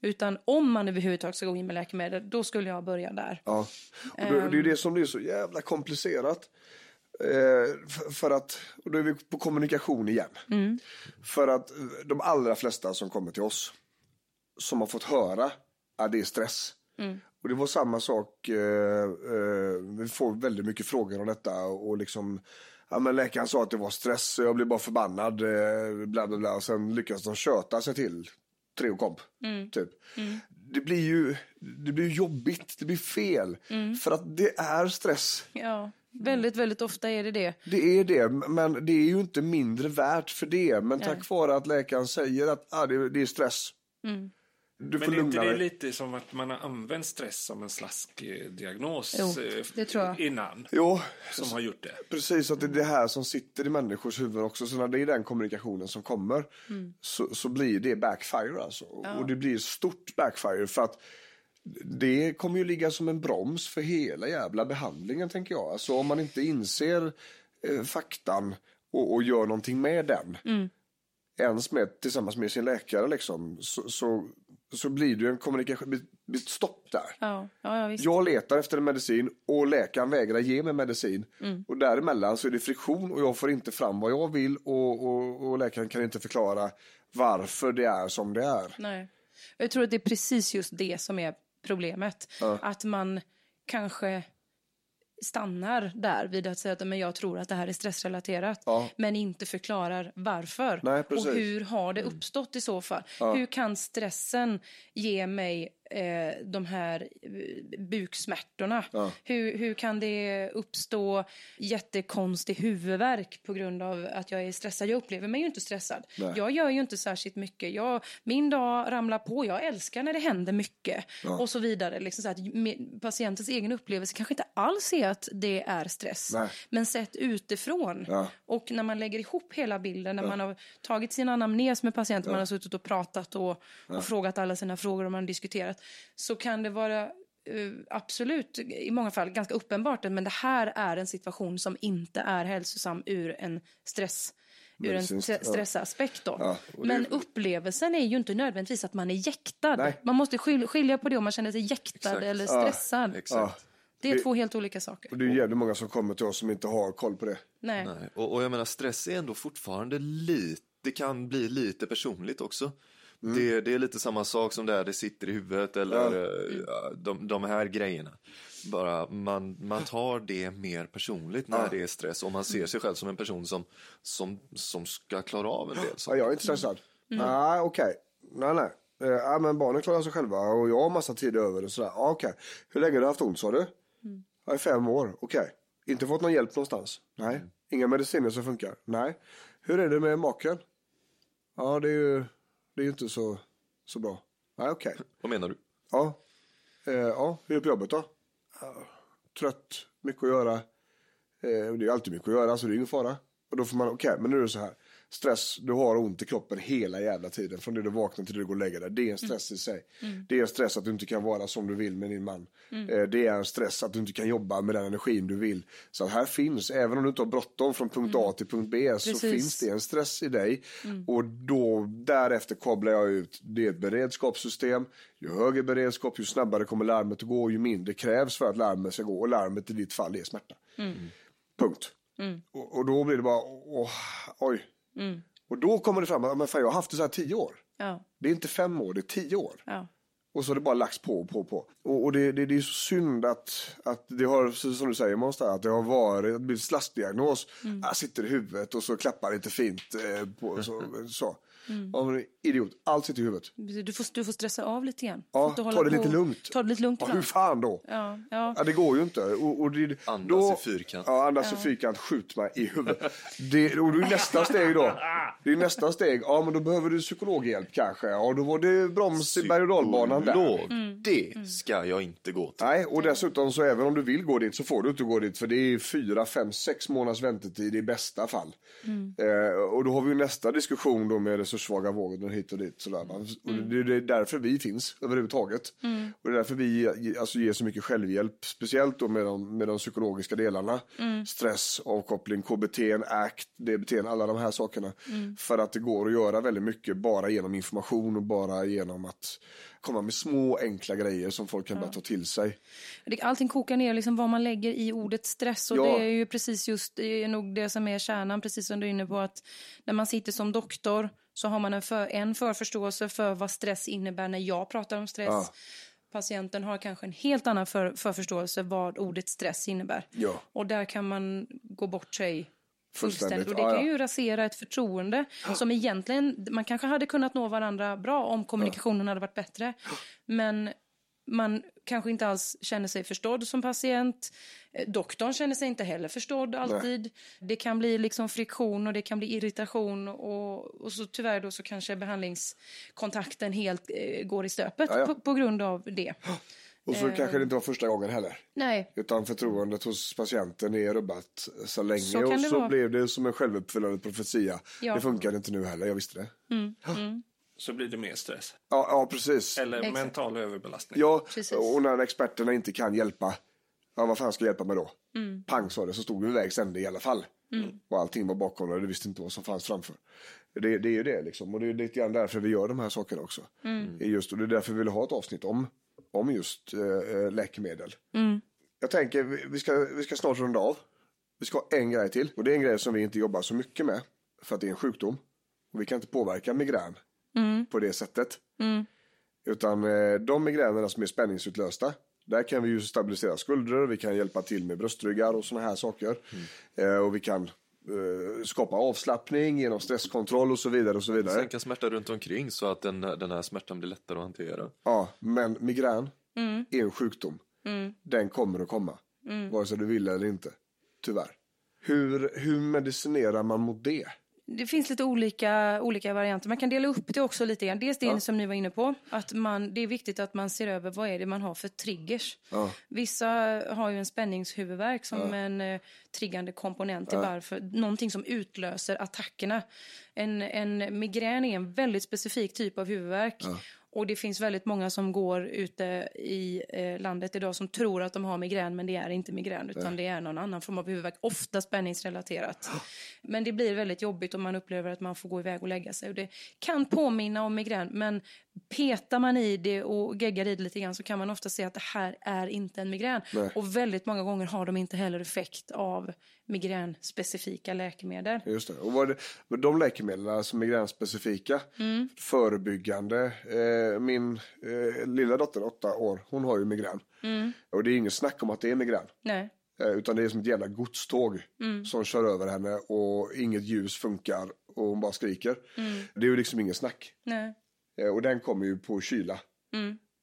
Utan om man överhuvudtaget ska gå in med läkemedel, då skulle jag börja där. Ja. Och det, det är ju det som blir så jävla komplicerat. Eh, för, för att, och då är vi på kommunikation igen. För att de allra flesta som kommer till oss, som har fått höra att det är stress. Och det var samma sak, eh, eh, vi får väldigt mycket frågor om detta och liksom Ja, men läkaren sa att det var stress och jag blev bara förbannad. Eh, bla, bla, bla. Och sen lyckades de köta sig till Treokomp. Typ. Det blir ju det blir jobbigt, det blir fel. För att det är stress. Ja, väldigt, väldigt ofta är det det. Det är det, men det är ju inte mindre värt för det. Men tack vare att läkaren säger att ah, det, det är stress. Du får Men är inte det lite som att man har använt stress som en slaskdiagnos Jo, eh, det tror jag. innan? Jo, Som har gjort det. precis. Att det är det här som sitter i människors huvuden också. Så när det är den kommunikationen som kommer så, så blir det backfire alltså. Och det blir stort backfire för att det kommer ju ligga som en broms för hela jävla behandlingen tänker jag. Alltså om man inte inser eh, faktan och, och gör någonting med den. Ens med, tillsammans med sin läkare liksom. Så, så, så blir det ju en kommunikation, blir ett stopp där. Ja, ja, ja visst. Jag letar efter en medicin och läkaren vägrar ge mig medicin. Mm. Och däremellan så är det friktion och jag får inte fram vad jag vill och, och, och läkaren kan inte förklara varför det är som det är. Nej. Jag tror att det är precis just det som är problemet. Att man kanske stannar där vid att säga att men jag tror att det här är stressrelaterat. Ja. Men inte förklarar varför. Nej, och hur har det uppstått i så fall? Hur kan stressen ge mig eh, de här eh, buksmärtorna? Hur, hur kan det uppstå jättekonstig huvudvärk på grund av att jag är stressad? Jag upplever mig ju inte stressad. Jag gör ju inte särskilt mycket. Jag, min dag ramlar på. Jag älskar när det händer mycket. Och så vidare. Liksom så att patientens egen upplevelse kanske inte alls är att det är stress. Nej. Men sett utifrån. Ja. Och när man lägger ihop hela bilden, när man har tagit sin anamnes med patienten, man har suttit och pratat och, och frågat alla sina frågor och man har diskuterat, så kan det vara eh, absolut i många fall ganska uppenbart att men det här är en situation som inte är hälsosam ur en stress ur en ja. stressaspekt då. Ja, det- Men upplevelsen är ju inte nödvändigtvis att man är jäktad. Nej. Man måste skil- skilja på det om man känner sig jäktad Exakt. eller stressad. Exakt. Det är Det- två helt olika saker. Och det är ju jävligt många som kommer till oss som inte har koll på det. Nej. Nej. Och, och jag menar stress är ändå fortfarande lite, det kan bli lite personligt också. Det, det är lite samma sak som där det sitter i huvudet eller eh, ja, de, de här grejerna. Bara man, man tar det mer personligt när det är stress och man ser sig själv som en person som, som, som ska klara av en del Ja, saker. jag är inte stressad. Nej, okej. Nej, nej. Eh, Ja, men barnen klarar sig själva och jag har massa tid över och sådär. Ja, okej. Hur länge har du haft ont sa du? Ja, i fem år. Okej. Inte fått någon hjälp någonstans? Nej. Inga mediciner som funkar? Nej. Hur är det med maken? Ja, det är ju, det är ju inte så, så bra. Nej, okej. Vad menar du? Ja. Eh, ja, hur är det på jobbet då? Trött, mycket att göra. Eh, det är alltid mycket att göra, så det är ingen fara. Och då får man, okej, men nu är det så här. Stress, du har ont i kroppen hela jävla tiden. Från det du vaknar till det du går och lägger dig. Det är en stress i sig. Det är en stress att du inte kan vara som du vill med din man. Eh, det är en stress att du inte kan jobba med den energin du vill. Så här finns, även om du inte har bråttom från punkt A till punkt B, så Precis. finns det en stress i dig. Och då därefter kopplar jag ut, det är ett beredskapssystem. Ju högre beredskap, ju snabbare kommer larmet att gå, ju mindre krävs för att larmet ska gå. Och larmet i ditt fall är smärta. Punkt. Och, och då blir det bara, åh, oj. Och då kommer det fram, men fan, jag har haft det så här tio år. Ja, Det är inte fem år, det är tio år. ja. Och så har det bara lagts på och på och på. Och, och det, det, det är så synd att, att det har, som du säger Måns, att det har varit, blir slaskdiagnos. Jag sitter i huvudet och så klappar lite fint eh, på så. så. Ja, men idiot, allt sitter i huvudet. Du får, du får stressa av lite grann. Ja, ta det lite på- lugnt. Ta det lite lugnt Ja, hur fan då? Ja, ja. Ja, det går ju inte. Och, och det, Andas då, i fyrkant. Ja, andas i fyrkant, skjut mig i huvudet. Det, och det är nästa steg då. Det är nästa steg. Ja, men då behöver du psykologhjälp kanske. Ja, då var det broms i berg och dalbanan där. Psykolog, det ska jag inte gå till. Nej, och dessutom så även om du vill gå dit så får du inte gå dit för det är fyra, fem, sex månaders väntetid i bästa fall. Eh, och då har vi ju nästa diskussion då med resurssvaga vården hit och dit. Sådär. va. Och det, det är därför vi finns överhuvudtaget. Och det är därför vi alltså, ger så mycket självhjälp, speciellt då med de, med de psykologiska delarna. Stress, avkoppling, KBT, ACT, DBT, alla de här sakerna. För att det går att göra väldigt mycket bara genom information och bara genom att komma med små enkla grejer som folk kan börja ta till sig. Allting kokar ner liksom vad man lägger i ordet stress och Ja. det är ju precis just det är nog det som är kärnan, precis som du är inne på att när man sitter som doktor så har man en, för, en förförståelse för vad stress innebär när jag pratar om stress. Ja. Patienten har kanske en helt annan för, förförståelse vad ordet stress innebär. Ja. Och där kan man gå bort sig Fullständigt. Och det kan ju rasera ett förtroende som egentligen, man kanske hade kunnat nå varandra bra om kommunikationen hade varit bättre. Men man kanske inte alls känner sig förstådd som patient. Eh, Doktorn känner sig inte heller förstådd alltid. Det kan bli liksom friktion och det kan bli irritation och, och så tyvärr då så kanske behandlingskontakten helt eh, går i stöpet Ja, ja. På, på grund av det. Och så kanske det inte var första gången heller. Nej, Utan förtroendet hos patienten är rubbat så länge Så och så vara. blev det som en självuppfyllande profetia. Ja. Det funkar inte nu heller, jag visste det. Så blir det mer stress. Ja, ja precis. Eller Exakt. mental överbelastning. Ja, Precis. och när experterna inte kan hjälpa, ja vad fan ska jag hjälpa med då? Mm. Pang sa det, så stod vi vid vägs ände i alla fall. Och allting var bakom och du visste inte vad som fanns framför. Det, det är ju det liksom, och det är lite grann därför vi gör de här sakerna också. Mm. Det är Just, och det är därför vi vill ha ett avsnitt om, om just eh, läkemedel. Mm. Jag tänker, vi- vi ska, vi ska snart runda av. Vi ska ha en grej till. Och det är en grej som vi inte jobbar så mycket med. För att det är en sjukdom. Och vi kan inte påverka migrän på det sättet. Utan eh, de migränerna som är spänningsutlösta. Där kan vi ju stabilisera skuldror, vi kan hjälpa till med bröstryggar och sådana här saker. Eh, och vi kan eh, skapa avslappning genom stresskontroll och så vidare och så vidare. Sänka smärta runt omkring så att den, den här smärtan blir lättare att hantera. Ja, men migrän är en sjukdom. Den kommer att komma. Vare sig du vill eller inte. Tyvärr. Hur, hur medicinerar man mot det? Det finns lite olika, olika varianter. Man kan dela upp det också lite grann. Dels det som ni var inne på. Att man, det är viktigt att man ser över vad är det man har för triggers. Vissa har ju en spänningshuvudvärk som en eh, triggande komponent till varför. Någonting som utlöser attackerna. En, en migrän är en väldigt specifik typ av huvudvärk. Och det finns väldigt många som går ute i eh, landet idag som tror att de har migrän men det är inte migrän utan det är någon annan form av huvudvärk, ofta spänningsrelaterat. Men det blir väldigt jobbigt om man upplever att man får gå iväg och lägga sig. Och det kan påminna om migrän men petar man i det och geggar i det lite grann så kan man ofta se att det här är inte en migrän. Och väldigt många gånger har de inte heller effekt av migränspecifika läkemedel. Just det. Och vad det, de läkemedlen som är migränspecifika, förebyggande. Eh, min eh, lilla dotter, åtta år, hon har ju migrän. Och det är inget snack om att det är migrän. Nej. Eh, utan det är som ett jävla godståg som kör över henne och inget ljus funkar och hon bara skriker. Det är ju liksom inget snack. Nej. Eh, och den kommer ju på kyla.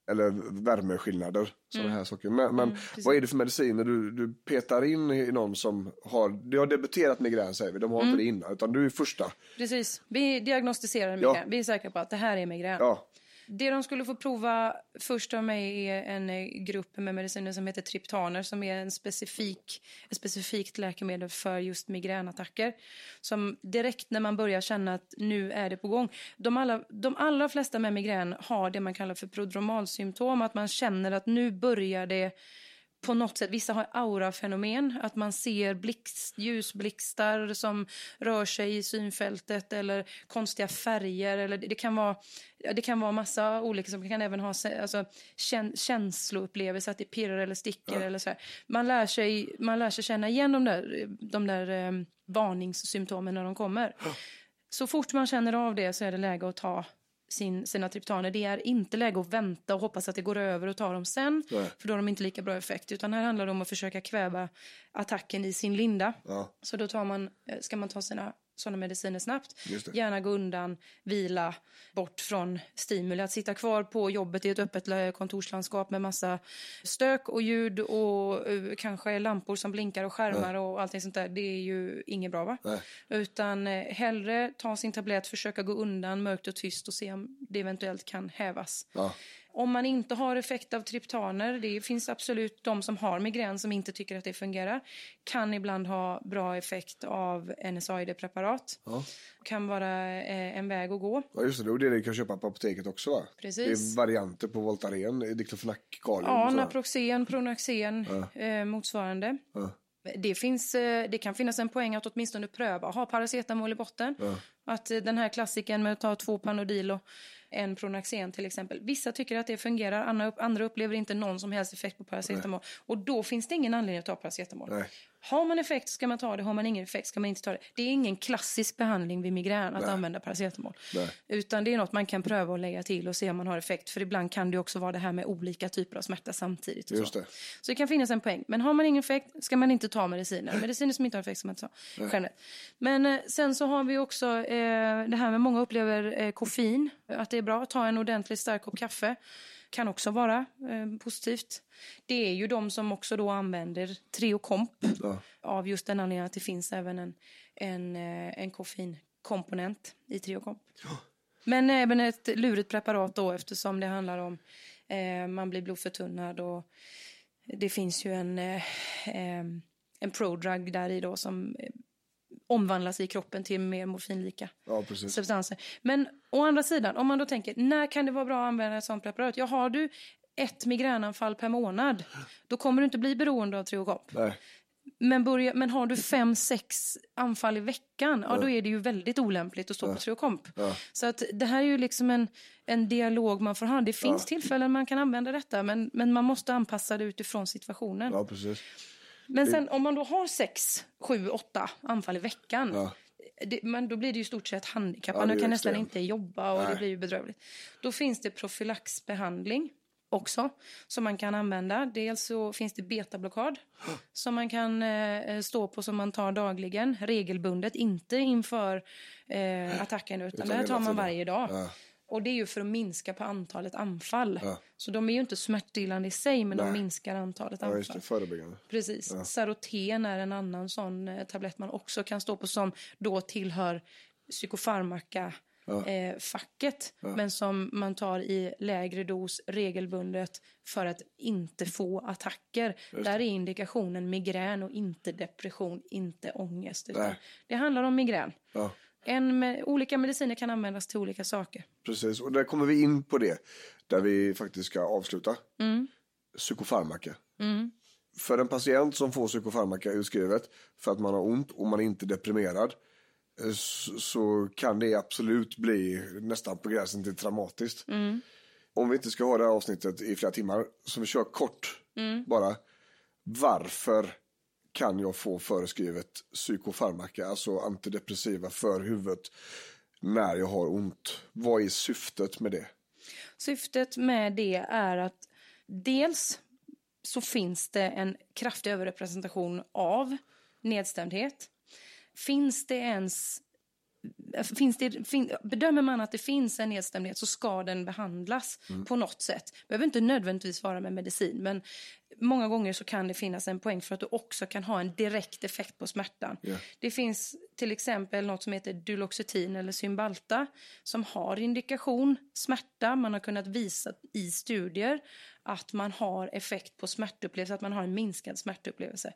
Eller värmeskillnader, sådana här saker. Men, men vad är det för mediciner du, du petar in i någon som har, det har debuterat migrän säger vi, de har inte det innan, utan du är första. Precis. Vi diagnostiserar Ja. migrän. Vi är säkra på att det här är migrän. Ja, det de skulle få prova först av mig är en eh, grupp med mediciner som heter triptaner som är en specifik, ett specifikt läkemedel för just migränattacker. Som direkt när man börjar känna att nu är det på gång. De, allra, de allra flesta med migrän har det man kallar för prodromalsymptom. Att man känner att nu börjar det på något sätt, vissa har aurafenomen, att man ser blixt, ljusblixtar som rör sig i synfältet eller konstiga färger. Eller det, kan vara ja, det kan vara massa olika som kan även ha alltså, kän, känsloupplevelser, att det pirrar eller sticker eller så här. Man lär sig, man lär sig känna igen de där, de där eh, varningssymptomen när de kommer. Så fort man känner av det så är det läge att ta sin, sina triptaner. Det är inte läge att vänta och hoppas att det går över och ta dem sen. För då har de inte lika bra effekt. Utan här handlar det om att försöka kväva attacken i sin linda. Ja. Så då tar man, eh, ska man ta sina sådana mediciner snabbt. Gärna gå undan, vila, bort från stimuli. Att sitta kvar på jobbet i ett öppet kontorslandskap med massa stök och ljud och eh, kanske lampor som blinkar och skärmar och allting sånt där. Det är ju inget bra va? Nej. Utan eh, hellre ta sin tablett, försöka gå undan mörkt och tyst och se om det eventuellt kan hävas. Ja. Om man inte har effekt av triptaner, det finns absolut de som har migrän som inte tycker att det fungerar, kan ibland ha bra effekt av NSAID-preparat. Ja. Kan vara eh, en väg att gå. Ja, just det. Det är det du kan köpa på apoteket också va? Precis. Det är varianter på Voltaren, Diclofenac, Kalium Ja, och. Naproxen, Pronaxen, eh, motsvarande. Ja. Det, finns, eh, det kan finnas en poäng att åtminstone pröva. Ha paracetamol i botten. Att eh, den här klassiken med att ta två Panodil och en Pronaxen till exempel. Vissa tycker att det fungerar, andra, upp- andra upplever inte någon som helst effekt på paracetamol. Och då finns det ingen anledning att ta paracetamol. Nej. Har man effekt ska man ta det, har man ingen effekt ska man inte ta det. Det är ingen klassisk behandling vid migrän att använda paracetamol. Nej. Utan det är något man kan pröva och lägga till och se om man har effekt. För ibland kan det också vara det här med olika typer av smärta samtidigt. Just så. det. så det kan finnas en poäng. Men har man ingen effekt ska man inte ta mediciner. Mediciner som inte har effekt ska man inte ta. Generellt. Men eh, sen så har vi också eh, det här med många upplever eh, koffein. Att det är bra att ta en ordentligt stark kopp kaffe. Kan också vara eh, positivt. Det är ju de som också då använder Treokomp. Av just den anledningen att det finns även en, en, eh, en koffeinkomponent i Treokomp. Men även ett lurigt preparat då eftersom det handlar om eh, man blir blodförtunnad och det finns ju en, eh, eh, en prodrug där i då som eh, omvandlas i kroppen till mer morfinlika Ja, substanser. Men å andra sidan, om man då tänker, när kan det vara bra att använda ett sånt preparat? Ja, har du ett migränanfall per månad, då kommer du inte bli beroende av Triokomp. Nej. Men, börja, men har du fem, sex anfall i veckan, ja, då är det ju väldigt olämpligt att stå på Triokomp. Så att det här är ju liksom en, en dialog man får ha. Det finns tillfällen man kan använda detta, men, men man måste anpassa det utifrån situationen. Ja, precis. Men sen om man då har sex, sju, åtta anfall i veckan. Ja. Det, men då blir det ju stort sett handikappad. Ja, det Man kan nästan inte jobba och det Nej. blir ju bedrövligt. Då finns det profylaxbehandling också som man kan använda. Dels så finns det betablockad som man kan eh, stå på som man tar dagligen regelbundet, inte inför eh, attacken utan, Utan det tar man varje dag. Ja. Och det är ju för att minska på antalet anfall. Ja. Så de är ju inte smärtstillande i sig men de Nej. minskar antalet Ja, anfall. just det. Förebyggande. Precis. Saroten är en annan sån eh, tablett man också kan stå på som då tillhör psykofarmaka eh, facket men som man tar i lägre dos regelbundet för att inte få attacker. Där är indikationen migrän och inte depression, inte ångest. Det handlar om migrän. En med, olika mediciner kan användas till olika saker. Precis, och där kommer vi in på det. Där vi faktiskt ska avsluta. Psykofarmaka. För en patient som får psykofarmaka utskrivet för att man har ont och man är inte deprimerad. eh, Så, kan det absolut bli nästan på gränsen till traumatiskt. Om vi inte ska ha det här avsnittet i flera timmar, så vi kör kort bara. Varför kan jag få föreskrivet psykofarmaka, alltså antidepressiva för huvudet, när jag har ont? Vad är syftet med det? Syftet med det är att dels så finns det en kraftig överrepresentation av nedstämdhet. Finns det ens Finns det, fin, bedömer man att det finns en nedstämdhet så ska den behandlas på något sätt. behöver inte nödvändigtvis vara med medicin men många gånger så kan det finnas en poäng för att du också kan ha en direkt effekt på smärtan. Det finns till exempel något som heter Duloxetin eller Cymbalta som har indikation smärta. Man har kunnat visa i studier att man har effekt på smärtupplevelse, att man har en minskad smärtupplevelse.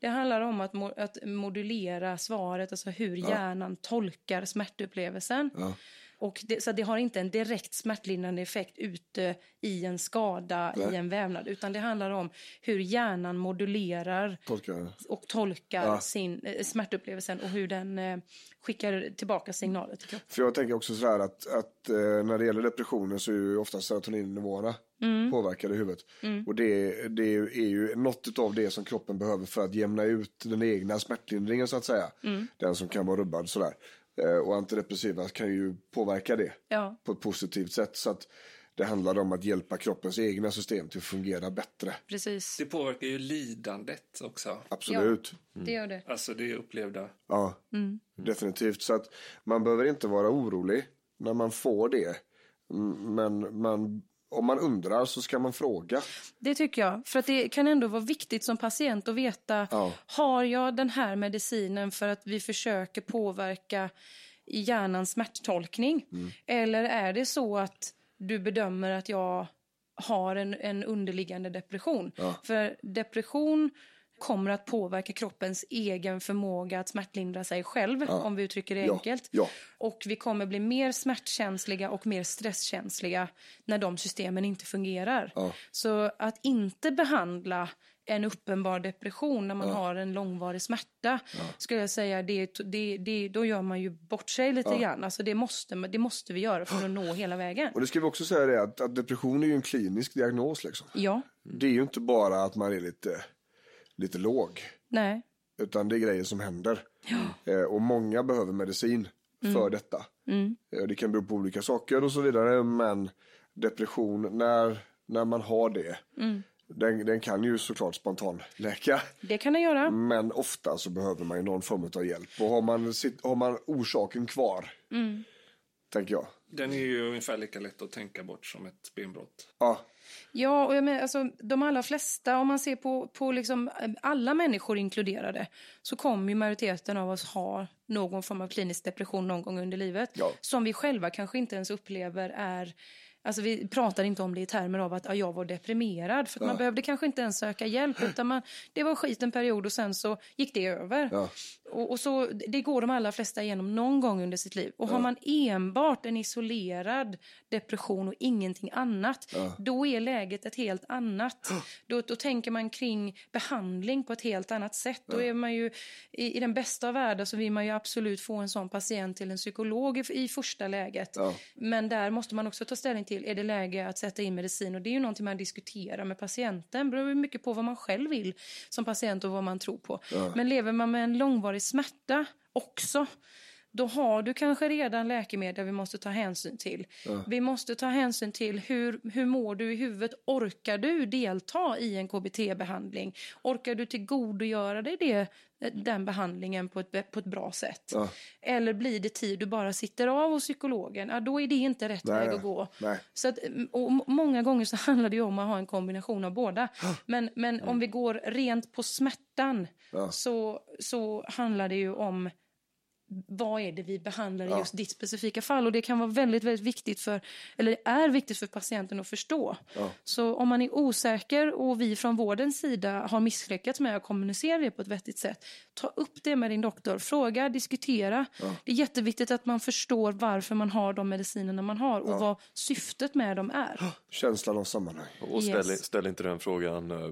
Det handlar om att, mo- att modulera svaret, alltså hur hjärnan tolkar smärtupplevelsen. Och det, så det har inte en direkt smärtlindrande effekt ute i en skada i en vävnad utan det handlar om hur hjärnan modulerar Tolkar och tolkar sin eh, smärtupplevelsen och hur den eh, skickar tillbaka signaler till kroppen. För jag tänker också så här att, att eh, när det gäller depressionen så är ju ofta serotoninnivåerna påverkade i huvudet. Och det, det är ju något av det som kroppen behöver för att jämna ut den egna smärtlindringen så att säga. Den som kan vara rubbad sådär. Eh, och antidepressiva kan ju påverka det Ja. på ett positivt sätt. Så att det handlar om att hjälpa kroppens egna system till att fungera bättre. Precis, Det påverkar ju lidandet också. Absolut. det gör det. Alltså det upplevda. Ja, definitivt. Så att man behöver inte vara orolig när man får det. Mm, Men man, om man undrar så ska man fråga. Det tycker jag. För att det kan ändå vara viktigt som patient att veta, Ja. har jag den här medicinen för att vi försöker påverka i hjärnans smärttolkning? Eller är det så att du bedömer att jag har en, en underliggande depression. För depression kommer att påverka kroppens egen förmåga att smärtlindra sig själv, om vi uttrycker det Ja, enkelt. ja. Och vi kommer bli mer smärtkänsliga och mer stresskänsliga när de systemen inte fungerar. Så att inte behandla en uppenbar depression när man har en långvarig smärta, skulle jag säga, det, det, det, då gör man ju bort sig lite grann. Alltså det, måste, det måste vi göra för att nå hela vägen. Och det ska vi också säga det att, att depression är ju en klinisk diagnos liksom. Ja, Det är ju inte bara att man är lite, lite låg. nej, Utan det är grejer som händer. Eh, och många behöver medicin för detta. Eh, det kan bero på olika saker och så vidare. Men depression, när, när man har det. Den, den kan ju såklart spontan läka. det kan det göra. Men ofta så behöver man ju någon form av hjälp. Och har man, sitt, har man orsaken kvar. Tänker jag. Den är ju ungefär lika lätt att tänka bort som ett benbrott. Ja, Ja, och jag menar, alltså, de allra flesta, om man ser på, på liksom, eh, alla människor inkluderade, så kommer ju majoriteten av oss ha någon form av klinisk depression någon gång under livet. Ja. Som vi själva kanske inte ens upplever är... Alltså vi pratar inte om det i termer av att ja, jag var deprimerad. För att man behövde kanske inte ens söka hjälp. Utan man, det var skit en period och sen så gick det över. Ja. Och, och så, det går de allra flesta igenom någon gång under sitt liv. Och har man enbart en isolerad depression och ingenting annat, då är läget ett helt annat. Då, då tänker man kring behandling på ett helt annat sätt. Då är man ju, i, i den bästa av världar så vill man ju absolut få en sån patient till en psykolog i, i första läget. Men där måste man också ta ställning till, är det läge att sätta in medicin? Och det är ju någonting man diskuterar med patienten. Det beror mycket på vad man själv vill som patient och vad man tror på. Men lever man med en långvarig smärta också, då har du kanske redan läkemedel vi måste ta hänsyn till. Vi måste ta hänsyn till hur, hur mår du i huvudet? Orkar du delta i en KBT-behandling? Orkar du tillgodogöra dig det, den behandlingen på ett, på ett bra sätt? Eller blir det tid du bara sitter av hos psykologen? Ja, då är det inte rätt Nej, väg att gå. Nej. Så att, och m- många gånger så handlar det om att ha en kombination av båda. Men, men om vi går rent på smärtan så, så handlar det ju om vad är det vi behandlar i just ditt specifika fall. Och det kan vara väldigt, väldigt viktigt för, eller det är viktigt för patienten att förstå. Så om man är osäker och vi från vårdens sida har misslyckats med att kommunicera det på ett vettigt sätt, ta upp det med din doktor, fråga, diskutera. Det är jätteviktigt att man förstår varför man har de medicinerna man har och vad syftet med dem är. känslan av sammanhang. Och ställ, Yes. ställ inte den frågan, eh,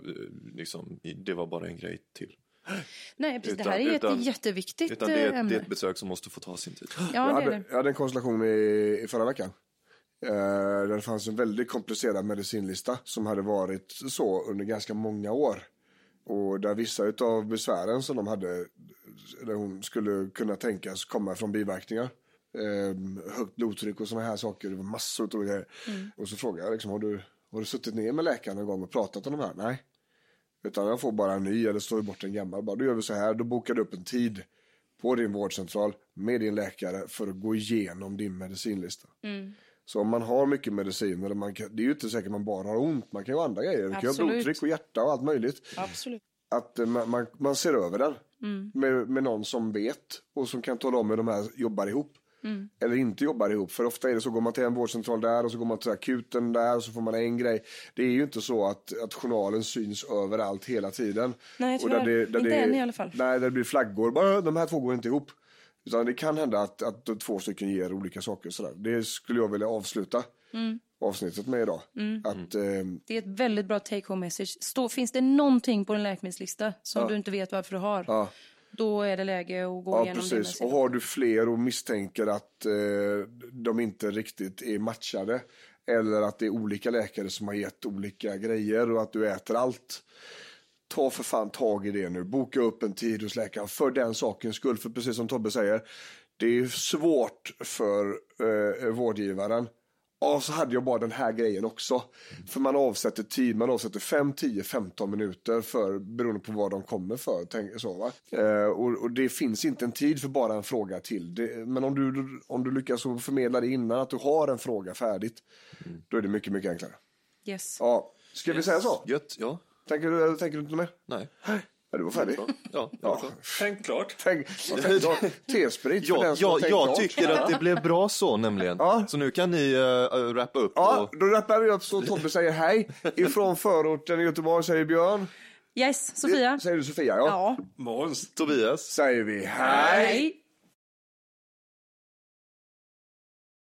liksom, det var bara en grej till. Nej, precis. det Utan- här är utan- ett jätteviktigt Utan det är, eh, ett, det ämne. är ett besök som måste få ta sin tid. Ja, jag, det hade, det. jag hade en konstellation i, i förra veckan. Eh, där det fanns en väldigt komplicerad medicinlista som hade varit så under ganska många år. Och där vissa av besvären som de hade, där hon skulle kunna tänkas komma från biverkningar. Eh, högt blodtryck och sådana här saker, det var massor av grejer. Och så frågade jag liksom, har du, har du suttit ner med läkaren någon gång och pratat om de här? Nej. Utan jag får bara en ny eller står bort en gammal. Bara, då gör vi så här, då bokar du upp en tid på din vårdcentral med din läkare för att gå igenom din medicinlista. Så om man har mycket mediciner, man kan, det är ju inte säkert man bara har ont, man kan ju ha andra grejer. Man kan ju ha blodtryck och hjärta och allt möjligt. Absolut. Att eh, man, man, man ser över den med, med någon som vet och som kan tala om hur de här jobbar ihop. Eller inte jobbar ihop. För ofta är det så, går man till en vårdcentral där och så går man till akuten där och så får man en grej. Det är ju inte så att, att journalen syns överallt hela tiden. Nej, Och där tyvärr. Inte än i alla fall. Nej, där det blir flaggor. Bara, de här två går inte ihop. Utan det kan hända att, att två stycken ger olika saker. Sådär. Det skulle jag vilja avsluta Mm. avsnittet med idag. Att, eh, Det är ett väldigt bra take home message. Stå, finns det någonting på en läkemedelslista som du inte vet varför du har, ja, då är det läge att gå ja, igenom det precis. sin Och har du fler och misstänker att eh, de inte riktigt är matchade. Eller att det är olika läkare som har gett olika grejer och att du äter allt. Ta för fan tag i det nu. Boka upp en tid hos läkaren för den sakens skull. För precis som Tobbe säger, det är svårt för eh, vårdgivaren. Ja, så hade jag bara den här grejen också. För man avsätter tid, man avsätter 5, 10, 15 minuter för, beroende på vad de kommer för. Tänk, så, va? Eh, och, och det finns inte en tid för bara en fråga till. Det, men om du, om du lyckas förmedla det innan, att du har en fråga färdigt, då är det mycket, mycket enklare. Yes. Ja, ska vi säga så? Gött, ja. Tänker du, tänker du inte mer? Nej. Ja, du var färdig. Ja, Ja. Tänk klart. Tänk, T-sprit för Ja, den som har jag, jag klart. tycker att det blev bra så nämligen. Ja. Så nu kan ni uh, rappa upp. Ja, Och, då rappar vi upp så Tobbe säger hej. Ifrån förorten i Göteborg säger Björn. Yes, Sofia. Säger du Sofia? Ja. Ja. Måns. Tobias. Säger vi hej. Hej.